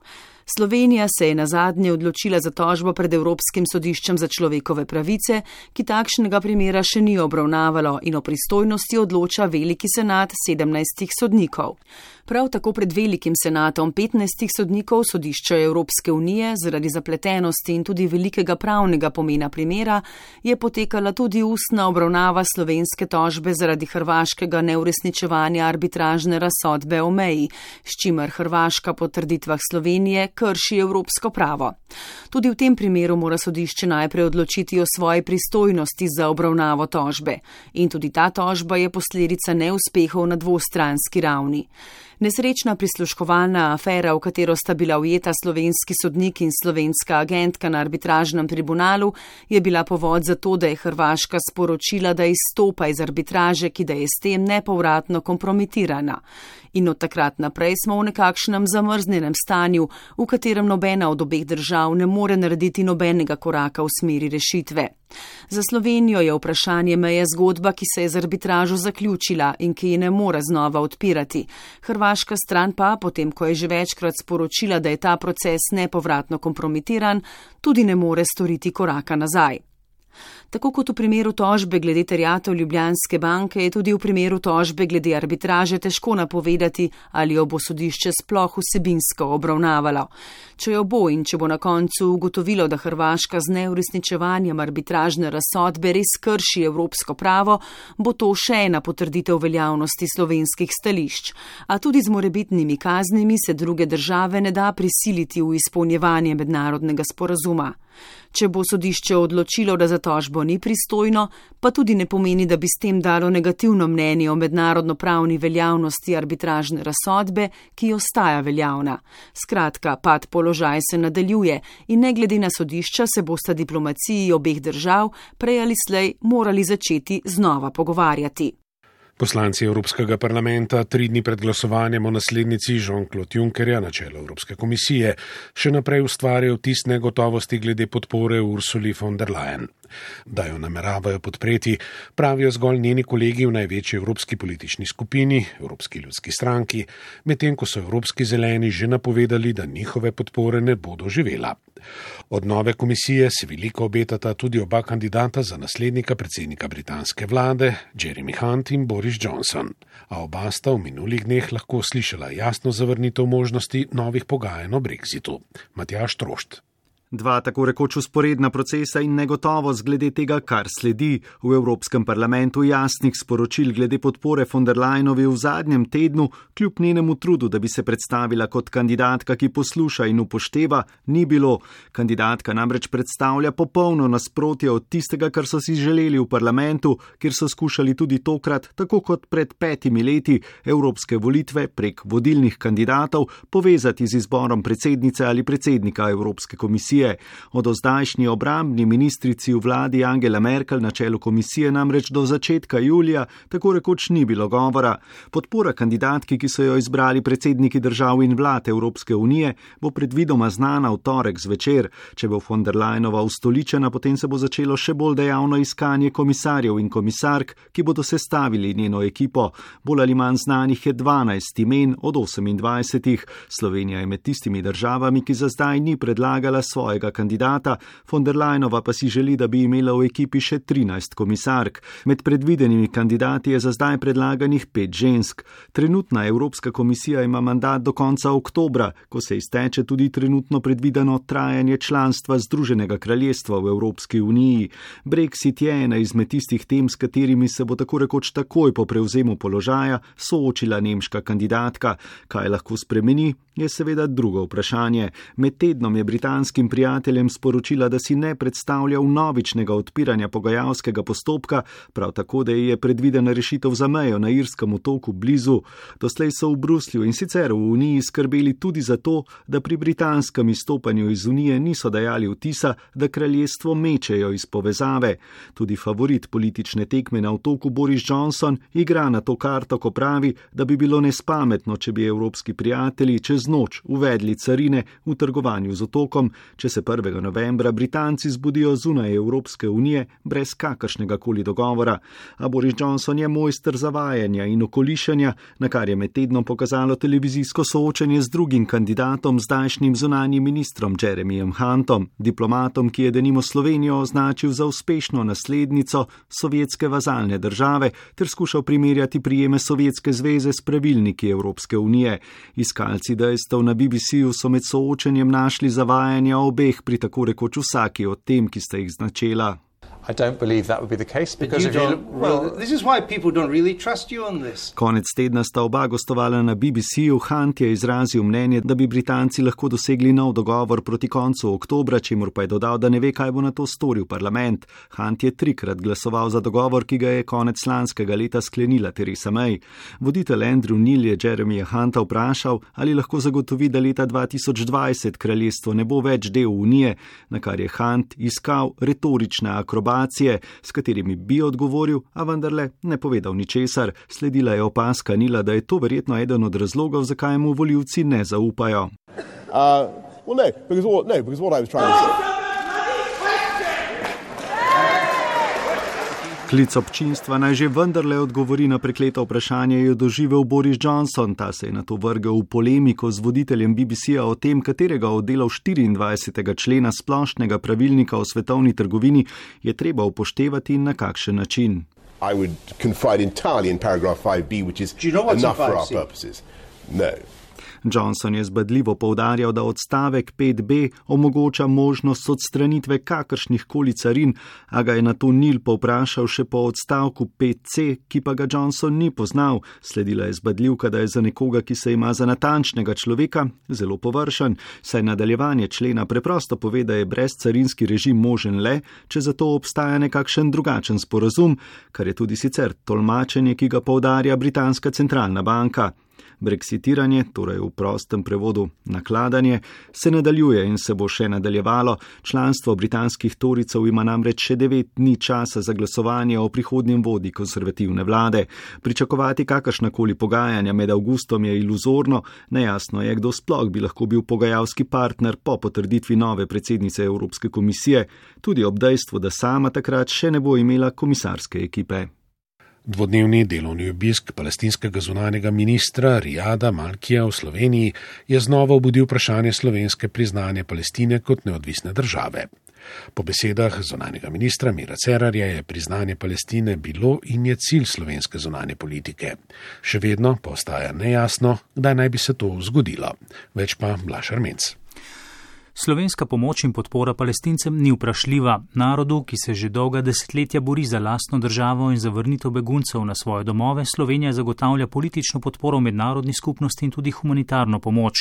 Slovenija se je na zadnje odločila za tožbo pred Evropskim sodiščem za človekove pravice, ki takšnega primera še ni obravnavalo in o pristojnosti odloča veliki senat 17 sodnikov. Prav tako pred velikim senatom 15 sodnikov sodišča Evropske unije zaradi zapletenosti in tudi velikega pravnega pomena primera je potekala tudi ustna obravnava slovenske tožbe zaradi hrvaškega neuresničevanja arbitražne razsodbe o meji, s čimer Hrvaška po trditvah Slovenije krši evropsko pravo. Tudi v tem primeru mora sodišče najprej odločiti o svoji pristojnosti za obravnavo tožbe in tudi ta tožba je posledica neuspehov na dvostranski ravni. Nesrečna prisluškovalna afera, v katero sta bila ujeta slovenski sodnik in slovenska agentka na arbitražnem tribunalu, je bila povod za to, da je Hrvaška sporočila, da izstopa iz arbitraže, ki da je s tem nepovratno kompromitirana. In od takrat naprej smo v nekakšnem zamrznenem stanju, v katerem nobena od obeh držav ne more narediti nobenega koraka v smeri rešitve. Za Slovenijo je vprašanje meje zgodba, ki se je z arbitražo zaključila in ki je ne more znova odpirati. Hrvaška stran pa, potem ko je že večkrat sporočila, da je ta proces nepovratno kompromitiran, tudi ne more storiti koraka nazaj. Tako kot v primeru tožbe glede terjatev Ljubljanske banke, je tudi v primeru tožbe glede arbitraže težko napovedati, ali jo bo sodišče sploh vsebinsko obravnavalo. Če jo bo in če bo na koncu ugotovilo, da Hrvaška z neuresničevanjem arbitražne razsodbe res krši evropsko pravo, bo to še ena potrditev veljavnosti slovenskih stališč. A tudi z morebitnimi kaznimi se druge države ne da prisiliti v izpolnjevanje mednarodnega sporazuma. Če bo sodišče odločilo, da za tožbo ni pristojno, pa tudi ne pomeni, da bi s tem dalo negativno mnenje o mednarodno pravni veljavnosti arbitražne razsodbe, ki ostaja veljavna. Skratka, pad položaj se nadaljuje in ne glede na sodišča se bosta diplomaciji obeh držav prej ali slej morali začeti znova pogovarjati. Poslanci Evropskega parlamenta tri dni pred glasovanjem o naslednici Jean-Claude Junckerja na čelo Evropske komisije še naprej ustvarjajo tis negotovosti glede podpore Ursuli von der Leyen. Da jo nameravajo podpreti, pravijo zgolj njeni kolegi v največji evropski politični skupini, Evropski ljudski stranki, medtem ko so Evropski zeleni že napovedali, da njihove podpore ne bodo živela. Od nove komisije se veliko obetata tudi oba kandidata za naslednika predsednika britanske vlade, Jeremy Hunt in Boris Johnson, a oba sta v minulih dneh lahko slišala jasno zavrnitev možnosti novih pogajanj o Brexitu. Matjaš Trošt. Dva tako rekoč usporedna procesa in negotovost glede tega, kar sledi v Evropskem parlamentu jasnih sporočil glede podpore von der Leyenovi v zadnjem tednu, kljub njenemu trudu, da bi se predstavila kot kandidatka, ki posluša in upošteva, ni bilo. Kandidatka namreč predstavlja popolno nasprotje od tistega, kar so si želeli v parlamentu, kjer so skušali tudi tokrat, tako kot pred petimi leti, evropske volitve prek vodilnih kandidatov povezati z izborom predsednice ali predsednika Evropske komisije komisije. Od ozdajšnji obrambni ministrici v vladi Angela Merkel na čelu komisije namreč do začetka julija tako rekoč ni bilo govora. Podpora kandidatki, ki so jo izbrali predsedniki držav in vlad Evropske unije, bo predvidoma znana v torek zvečer. Če bo von der Leinova ustoličena, potem se bo začelo še bolj dejavno iskanje komisarjev in komisark, ki bodo sestavili njeno ekipo. Bolj ali manj znanih je 12 imen od 28. Slovenija je med tistimi državami, ki za zdaj ni predlagala svoje svojega kandidata, von der Leinova pa si želi, da bi imela v ekipi še 13 komisark. Med predvidenimi kandidati je za zdaj predlaganih pet žensk. Trenutna Evropska komisija ima mandat do konca oktobra, ko se izteče tudi trenutno predvideno trajanje članstva Združenega kraljestva v Evropski uniji. Brexit je ena izmed tistih tem, s katerimi se bo tako rekoč takoj po prevzemu položaja soočila nemška kandidatka. Kaj lahko spremeni, je seveda drugo vprašanje. Med tednom je britanskim prijateljem sporočila, da si ne predstavlja vnovičnega odpiranja pogajalskega postopka, prav tako, da je predvidena rešitev za mejo na Irskem otoku blizu. Doslej so v Bruslju in sicer v Uniji skrbeli tudi za to, da pri britanskem izstopanju iz Unije niso dajali vtisa, da kraljestvo mečejo iz povezave. Tudi favorit politične tekme na otoku Boris Johnson igra na to karto, ko pravi, da bi bilo nespametno, če bi evropski prijatelji čez noč uvedli carine v trgovanju z otokom, če se 1. novembra Britanci zbudijo zunaj Evropske unije brez kakršnega koli dogovora. A Boris Johnson je mojster zavajanja in okolišanja, na kar je med tednom pokazalo televizijsko soočanje z drugim kandidatom, zdajšnjim zunanjim ministrom Jeremyjem Huntom, diplomatom, ki je denimo Slovenijo označil za uspešno naslednico sovjetske vazalne države ter skušal primerjati prijeme Sovjetske zveze s pravilniki Evropske unije. Iskalci dejstev na BBC-u so med soočenjem našli zavajanja obe obeh pri tako rekoč vsaki od tem, ki ste jih značela. I don't believe that would be the case because if you look, well, this is why people don't really trust you on this. Konec tedna sta oba gostovala na BBC-u. Hunt je izrazil mnenje, da bi Britanci lahko dosegli nov dogovor proti koncu oktobra, čemur pa je dodal, da ne ve, kaj bo na to storil parlament. Hunt je trikrat glasoval za dogovor, ki ga je konec lanskega leta sklenila Theresa May. Voditelj Andrew Neil je Jeremyja Hunta vprašal, ali lahko zagotovi, da leta 2020 kraljestvo ne bo več del Unije, na kar je Hunt iskal retorične akrobacije informacije, s katerimi bi odgovoril, a vendarle ne povedal ničesar. Sledila je opaska Nila, da je to verjetno eden od razlogov, zakaj mu voljivci ne zaupajo. Uh, well, no, because what, no, because Klic občinstva naj že vendarle odgovori na prekleto vprašanje je doživel Boris Johnson. Ta se je na to vrgel v polemiko z voditeljem BBC-a o tem, katerega od delov 24. člena splošnega pravilnika o svetovni trgovini je treba upoštevati in na kakšen način. I would confide entirely in paragraph 5b, which is enough for our purposes. No. Johnson je zbadljivo povdarjal, da odstavek 5b omogoča možnost odstranitve kakršnih koli carin, a ga je na to Nil povprašal še po odstavku 5c, ki pa ga Johnson ni poznal. Sledila je zbadljivka, da je za nekoga, ki se ima za natančnega človeka, zelo površen, saj nadaljevanje člena preprosto pove, da je brezcarinski režim možen le, če za to obstaja nekakšen drugačen sporazum, kar je tudi sicer tolmačenje, ki ga povdarja Britanska centralna banka. Brexitiranje, torej v prostem prevodu nakladanje, se nadaljuje in se bo še nadaljevalo. Članstvo britanskih toricev ima namreč še devet dni časa za glasovanje o prihodnjem vodi konservativne vlade. Pričakovati kakršnakoli pogajanja med avgustom je iluzorno, nejasno je, kdo sploh bi lahko bil pogajalski partner po potrditvi nove predsednice Evropske komisije, tudi ob dejstvu, da sama takrat še ne bo imela komisarske ekipe. Dvodnevni delovni obisk palestinskega zunanjega ministra Rijada Malkija v Sloveniji je znova obudil vprašanje slovenske priznanje Palestine kot neodvisne države. Po besedah zunanjega ministra Mira Cerarja je priznanje Palestine bilo in je cilj slovenske zunanje politike. Še vedno pa ostaja nejasno, kdaj naj bi se to zgodilo. Več pa Blaš Armenc. Slovenska pomoč in podpora palestincem ni vprašljiva. Narodu, ki se že dolga desetletja bori za lastno državo in za vrnitev beguncev na svoje domove, Slovenija zagotavlja politično podporo mednarodni skupnosti in tudi humanitarno pomoč.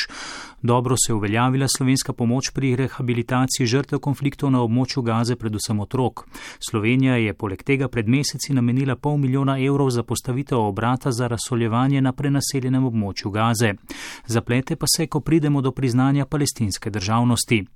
Dobro se je uveljavila slovenska pomoč pri rehabilitaciji žrtev konfliktov na območju Gaze, predvsem otrok. Slovenija je poleg tega pred meseci namenila pol milijona evrov za postavitev obrata za razsoljevanje na prenaseljenem območju Gaze. Zaplete pa se, ko pridemo do priznanja palestinske državnosti varnosti.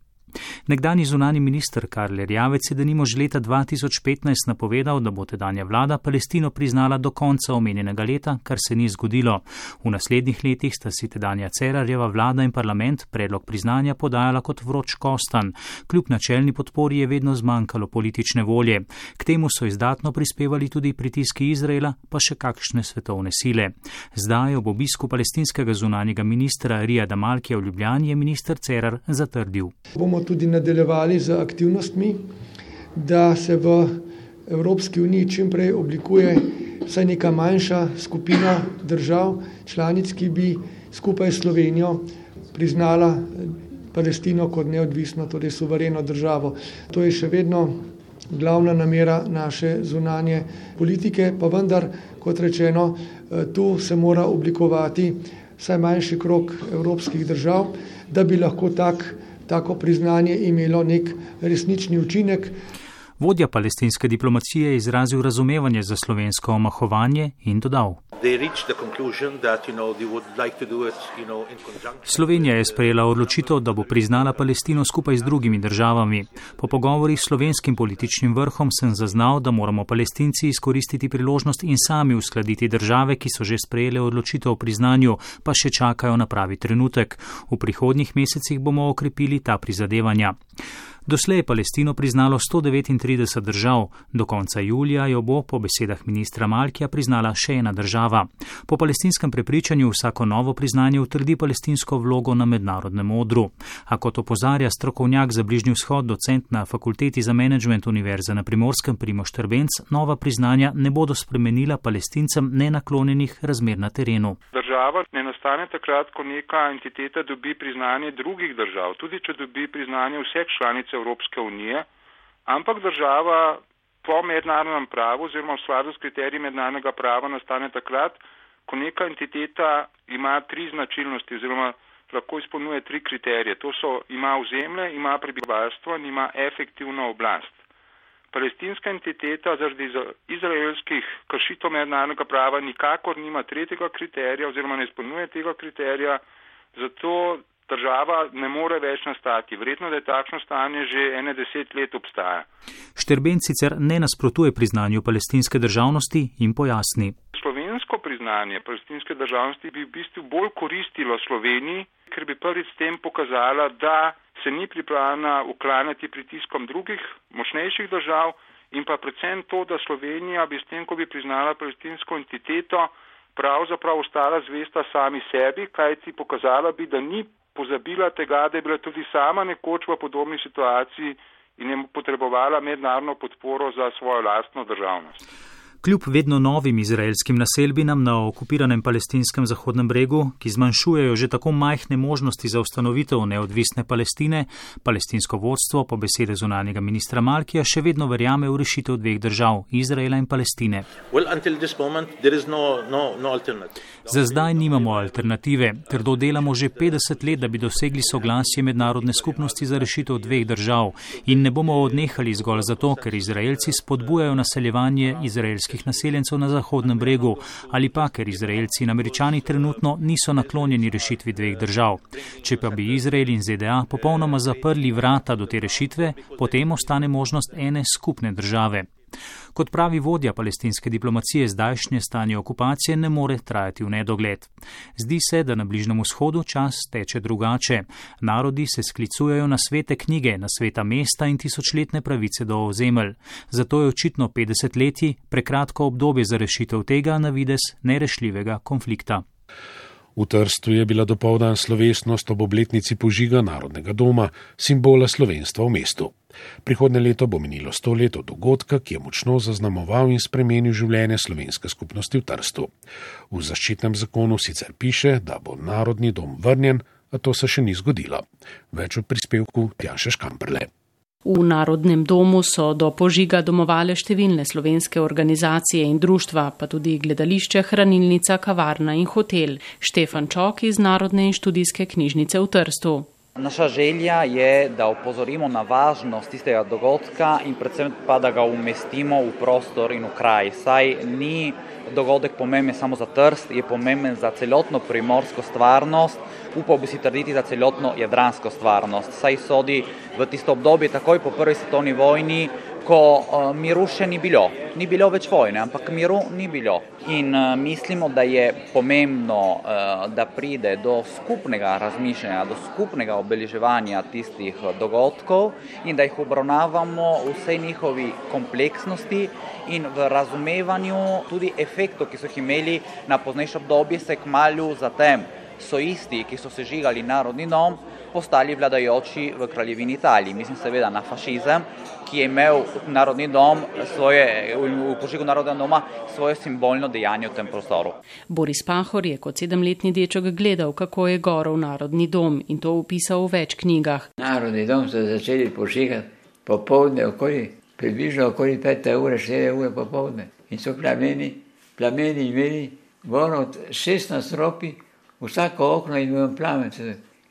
Nekdani zunani minister Karl Rjavec je denimo že leta 2015 napovedal, da bo tedanja vlada Palestino priznala do konca omenjenega leta, kar se ni zgodilo. V naslednjih letih sta si tedanja Cerarjeva vlada in parlament predlog priznanja podajala kot vroč kostan. Kljub načelni podpori je vedno zmanjkalo politične volje. K temu so izdatno prispevali tudi pritiski Izraela, pa še kakšne svetovne sile. Zdaj ob obisku palestinskega zunanjega ministra Rijada Malkija v Ljubljani je minister Cerar zatrdil. Bomo tudi nadaljevali z aktivnostmi, da se v Evropski uniji čim prej oblikuje vsaj neka manjša skupina držav, članic, ki bi skupaj s Slovenijo priznala Palestino kot neodvisno, torej suvereno državo. To je še vedno glavna namera naše zunanje politike, pa vendar, kot rečeno, tu se mora oblikovati vsaj manjši krok evropskih držav, da bi lahko tak tako priznanje imelo nek resnični učinek. Vodja palestinske diplomacije je izrazil razumevanje za slovensko omahovanje in dodal. Slovenija je sprejela odločitev, da bo priznala Palestino skupaj z drugimi državami. Po pogovorih s slovenskim političnim vrhom sem zaznal, da moramo palestinci izkoristiti priložnost in sami uskladiti države, ki so že sprejele odločitev o priznanju, pa še čakajo na pravi trenutek. V prihodnjih mesecih bomo okrepili ta prizadevanja. Doslej je Palestino priznalo 139 držav, do konca julija jo bo po besedah ministra Malkija priznala še ena država. Po palestinskem prepričanju vsako novo priznanje utrdi palestinsko vlogo na mednarodnem odru. A kot opozarja strokovnjak za bližnji vzhod, docent na fakulteti za menedžment univerze na primorskem Primoš Trbenc, nova priznanja ne bodo spremenila palestincem nenaklonjenih razmer na terenu. Država ne nastane takrat, ko neka entiteta dobi priznanje drugih držav, tudi če dobi priznanje vseh članic Evropske unije, ampak država po mednarodnem pravu oziroma v skladu s kriteriji mednarodnega prava nastane takrat, ko neka entiteta ima tri značilnosti oziroma lahko izpolnjuje tri kriterije. To so ima ozemlje, ima prebivalstvo in ima efektivno oblast. Palestinska entiteta zaradi izraelskih kršitev mednarodnega prava nikakor nima tretjega kriterija oziroma ne izpolnjuje tega kriterija, zato država ne more več nastati. Vredno, da je takšno stanje že ene deset let obstaja. Šterben sicer ne nasprotuje priznanju palestinske državnosti in pojasni. Slovensko priznanje palestinske državnosti bi v bistvu bolj koristilo Sloveniji, ker bi prvič s tem pokazala, da se ni pripravljena uklanjati pritiskom drugih močnejših držav in pa predvsem to, da Slovenija bi s tem, ko bi priznala palestinsko entiteto, pravzaprav ostala zvesta sami sebi, kajti pokazala bi, da ni pozabila tega, da je bila tudi sama nekoč v podobni situaciji in je potrebovala mednarodno podporo za svojo lastno državnost. Kljub vedno novim izraelskim naselbinam na okupiranem palestinskem zahodnem bregu, ki zmanjšujejo že tako majhne možnosti za ustanovitev neodvisne Palestine, palestinsko vodstvo po besede zunanjega ministra Malkija še vedno verjame v rešitev dveh držav, Izraela in Palestine. Well, moment, no, no, no za zdaj nimamo alternative, ker dodelamo že 50 let, da bi dosegli soglasje mednarodne skupnosti za rešitev dveh držav. In ne bomo odnehali zgolj zato, ker Izraelci spodbujajo naseljevanje izraelskih palestinskih naseljencev na Zahodnem bregu ali pa ker Izraelci in Američani trenutno niso naklonjeni rešitvi dveh držav. Če pa bi Izrael in ZDA popolnoma zaprli vrata do te rešitve, potem ostane možnost ene skupne države. Kot pravi vodja palestinske diplomacije, zdajšnje stanje okupacije ne more trajati v nedogled. Zdi se, da na Bližnjem vzhodu čas teče drugače. Narodi se sklicujejo na svete knjige, na sveta mesta in tisočletne pravice do ozemelj. Zato je očitno 50 leti prekratko obdobje za rešitev tega na vides nerešljivega konflikta. V Trstu je bila dopoldan slovesnost ob obletnici požiga Narodnega doma, simbola slovenstva v mestu. Prihodne leto bo minilo sto let od dogodka, ki je močno zaznamoval in spremenil življenje slovenske skupnosti v Trstu. V zaščitnem zakonu sicer piše, da bo Narodni dom vrnjen, a to se še ni zgodilo. Več v prispevku Tjaše Škamprle. V Narodnem domu so do požiga domovale številne slovenske organizacije in društva, pa tudi gledališče, hranilnica, kavarna in hotel. Štefan Čok iz Narodne in študijske knjižnice v Trstu. Naša želja je, da opozorimo na važnost tistega dogodka in predvsem pa, da ga umestimo v prostor in v kraj. Saj ni dogodek pomemben samo za Trst, je pomemben za celotno primorsko stvarnost, upal bi si trditi za celotno jadransko stvarnost. Saj sodi v tisto obdobje takoj po prvi svetovni vojni, ko uh, miru še ni bilo. Ni bilo več vojne, ampak miru ni bilo. In uh, mislimo, da je pomembno, uh, da pride do skupnega razmišljanja, do skupnega obeleževanja tistih dogodkov in da jih obravnavamo v vsej njihovi kompleksnosti in v razumevanju tudi efektov, ki so jih imeli na poznejše obdobje, se kmalju zatem so isti, ki so sežigali narodni dom, postali vladajoči v kraljevini Italiji. Mislim seveda na fašizem, ki je imel narodni dom, svoje, v požigu narodnega doma, svoje simbolno dejanje v tem prostoru. Boris Pahor je kot sedemletni deček gledal, kako je gorov narodni dom in to upisal v več knjigah. Narodni dom so začeli požigati popovdne, okoli, približno okoli 5 ure, 4 ure popovdne. In so plameni, plameni imeli gor od 16 ropi, vsako okno in imel plamen.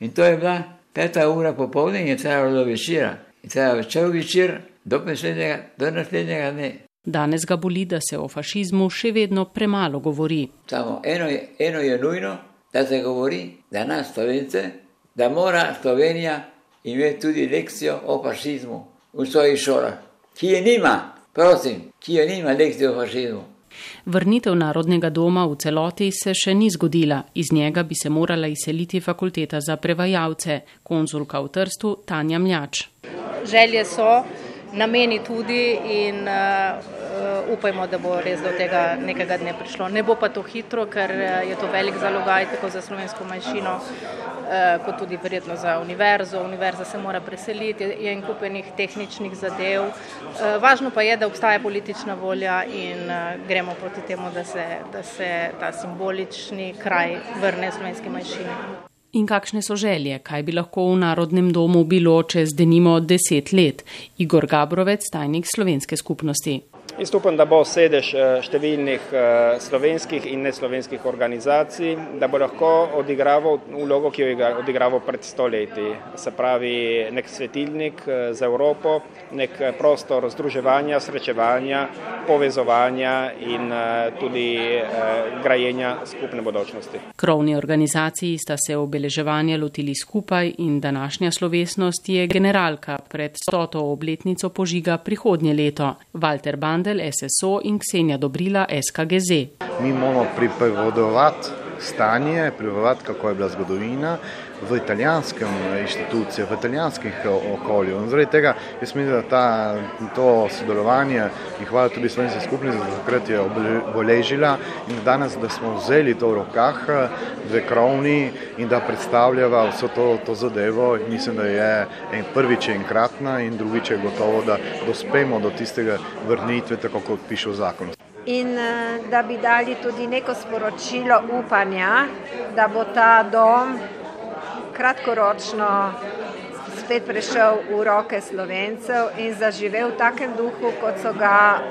In to je bila peta ura popovdne in je trajalo do večera. In trajalo cel večer do naslednjega, do naslednjega dne. Danes ga boli, da se o fašizmu še vedno premalo govori. Samo eno je, eno je nujno, da se govori, da nas Slovence, da mora Slovenija imeti tudi lekcijo o fašizmu v svojih šolah. Ki je nima, prosim, ki je nima lekcijo o fašizmu. Vrnitev Narodnega doma v celoti se še ni zgodila, iz njega bi se morala izseliti fakulteta za prevajalce, konzulka v Trstu Tanja Mljač. Želje so, nameni tudi in uh, upajmo, da bo res do tega nekega dne prišlo. Ne bo pa to hitro, ker je to velik zalogaj tako za slovensko manjšino. Eh, kot tudi verjetno za univerzo. Univerza se mora preseliti, je en kupenih tehničnih zadev. Eh, važno pa je, da obstaja politična volja in eh, gremo proti temu, da se, da se ta simbolični kraj vrne slovenski manjšini. In kakšne so želje, kaj bi lahko v Narodnem domu bilo čez denimo deset let? Igor Gabrovec, tajnik slovenske skupnosti. Jaz upam, da bo sedež eh, številnih eh, slovenskih in neslovenskih organizacij, da bo lahko odigraval vlogo, ki jo je odigraval pred stoletji. Se pravi, nek svetilnik eh, za Evropo, nek prostor združevanja, srečevanja, povezovanja in tudi grajenja skupne bodočnosti. Krovni organizaciji sta se obeleževanja lotili skupaj in današnja slovesnost je generalka pred stoto obletnico požiga prihodnje leto. Walter Band Mandel, SSO in Ksenja Dobrila, SKGZ. Mi moramo pripovedovati stanje, pripovedovati, kako je bila zgodovina v italijanskem inštituciji, v italijanskih okolju. In zaradi tega jaz mislim, da ta, to sodelovanje in hvala tudi slovenski skupnosti, da takrat je obeležila in danes, da smo vzeli to v rokah, dve krovni in da predstavljava vso to, to zadevo. Mislim, da je en prvič enkratna in drugič je gotovo, da dospemo do tistega vrnitve, tako kot piše v zakonu. in da bi dali tudi neko sporočilo upanja, da bo ta dom kratkoročno spet prešel v roke slovencev in zaživel v takem duhu, kot so ga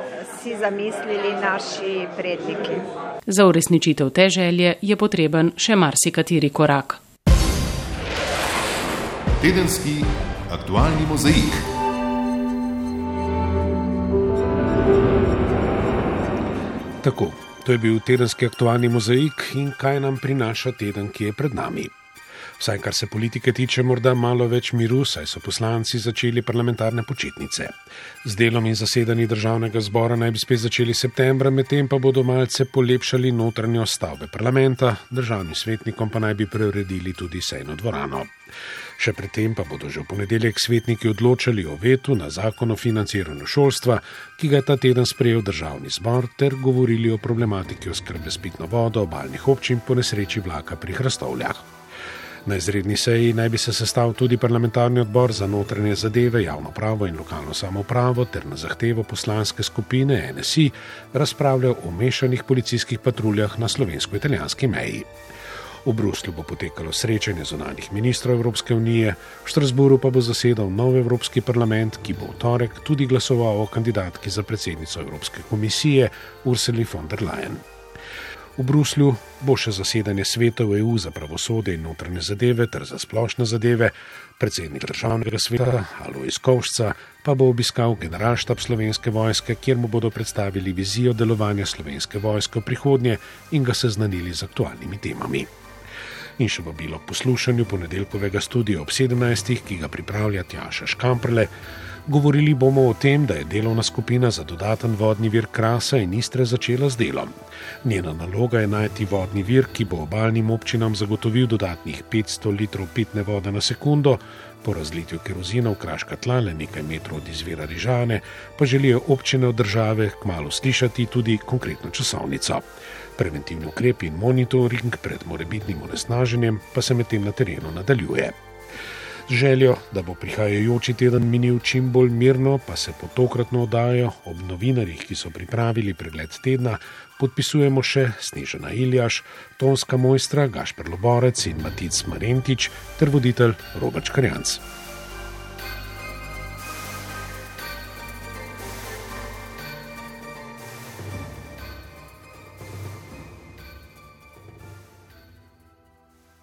si zamislili naši predniki. Za uresničitev te želje je potreben še marsikateri korak. Tedenski aktualni mozaik. Tako, to je bil tedenski aktualni mozaik in kaj nam prinaša teden, ki je pred nami. Vsaj kar se politike tiče, morda malo več miru, saj so poslanci začeli parlamentarne počitnice. Z delom in zasedanji državnega zbora naj bi spet začeli septembra, medtem pa bodo malce polepšali notranjo stavbe parlamenta, državnim svetnikom pa naj bi preuredili tudi sejno dvorano. Še predtem pa bodo že v ponedeljek svetniki odločali o vetu na zakon o financiranju šolstva, ki ga je ta teden sprejel državni zbor, ter govorili o problematiki oskrbe s pitno vodo obaljnih občin po nesreči vlaka pri Hrastovljah. Na izredni seji naj bi se sestal tudi parlamentarni odbor za notranje zadeve, javno pravo in lokalno samopravo ter na zahtevo poslanske skupine NSI razpravljal o mešanih policijskih patruljah na slovensko-italijanski meji. V Bruslju bo potekalo srečanje zunanih ministrov Evropske unije, v Štrasburu pa bo zasedal nov Evropski parlament, ki bo v torek tudi glasoval o kandidatki za predsednico Evropske komisije Ursuli von der Leyen. V Bruslju bo še zasedanje svetov EU za pravosodje in notranje zadeve ter za splošne zadeve, predsednik državnega sveta Alois Kovšca pa bo obiskal generalštab slovenske vojske, kjer mu bodo predstavili vizijo delovanja slovenske vojske v prihodnje in ga seznanili z aktualnimi temami. In še vabilo k poslušanju ponedeljkovega studia ob 17. ki ga pripravlja Tjaša Škamprle. Govorili bomo o tem, da je delovna skupina za dodaten vodni vir Krasa in Istre začela z delom. Njena naloga je najti vodni vir, ki bo obaljnim občinam zagotovil dodatnih 500 litrov pitne vode na sekundo, po razlitju kerozina v kraška tla le nekaj metrov od izvira Rižane, pa želijo občine od države kmalo slišati tudi konkretno časovnico. Preventivni ukrepi in monitoring pred morebitnim onesnaženjem pa se medtem na terenu nadaljuje. Z željo, da bo prihajajoči teden minil čim bolj mirno, pa se po tokratno oddajo ob novinarjih, ki so pripravili pregled tedna, podpisujemo še Snežena Iljaš, tonska mojstra Gašper Loborec in Matic Marentič ter voditelj Robert Karjanc.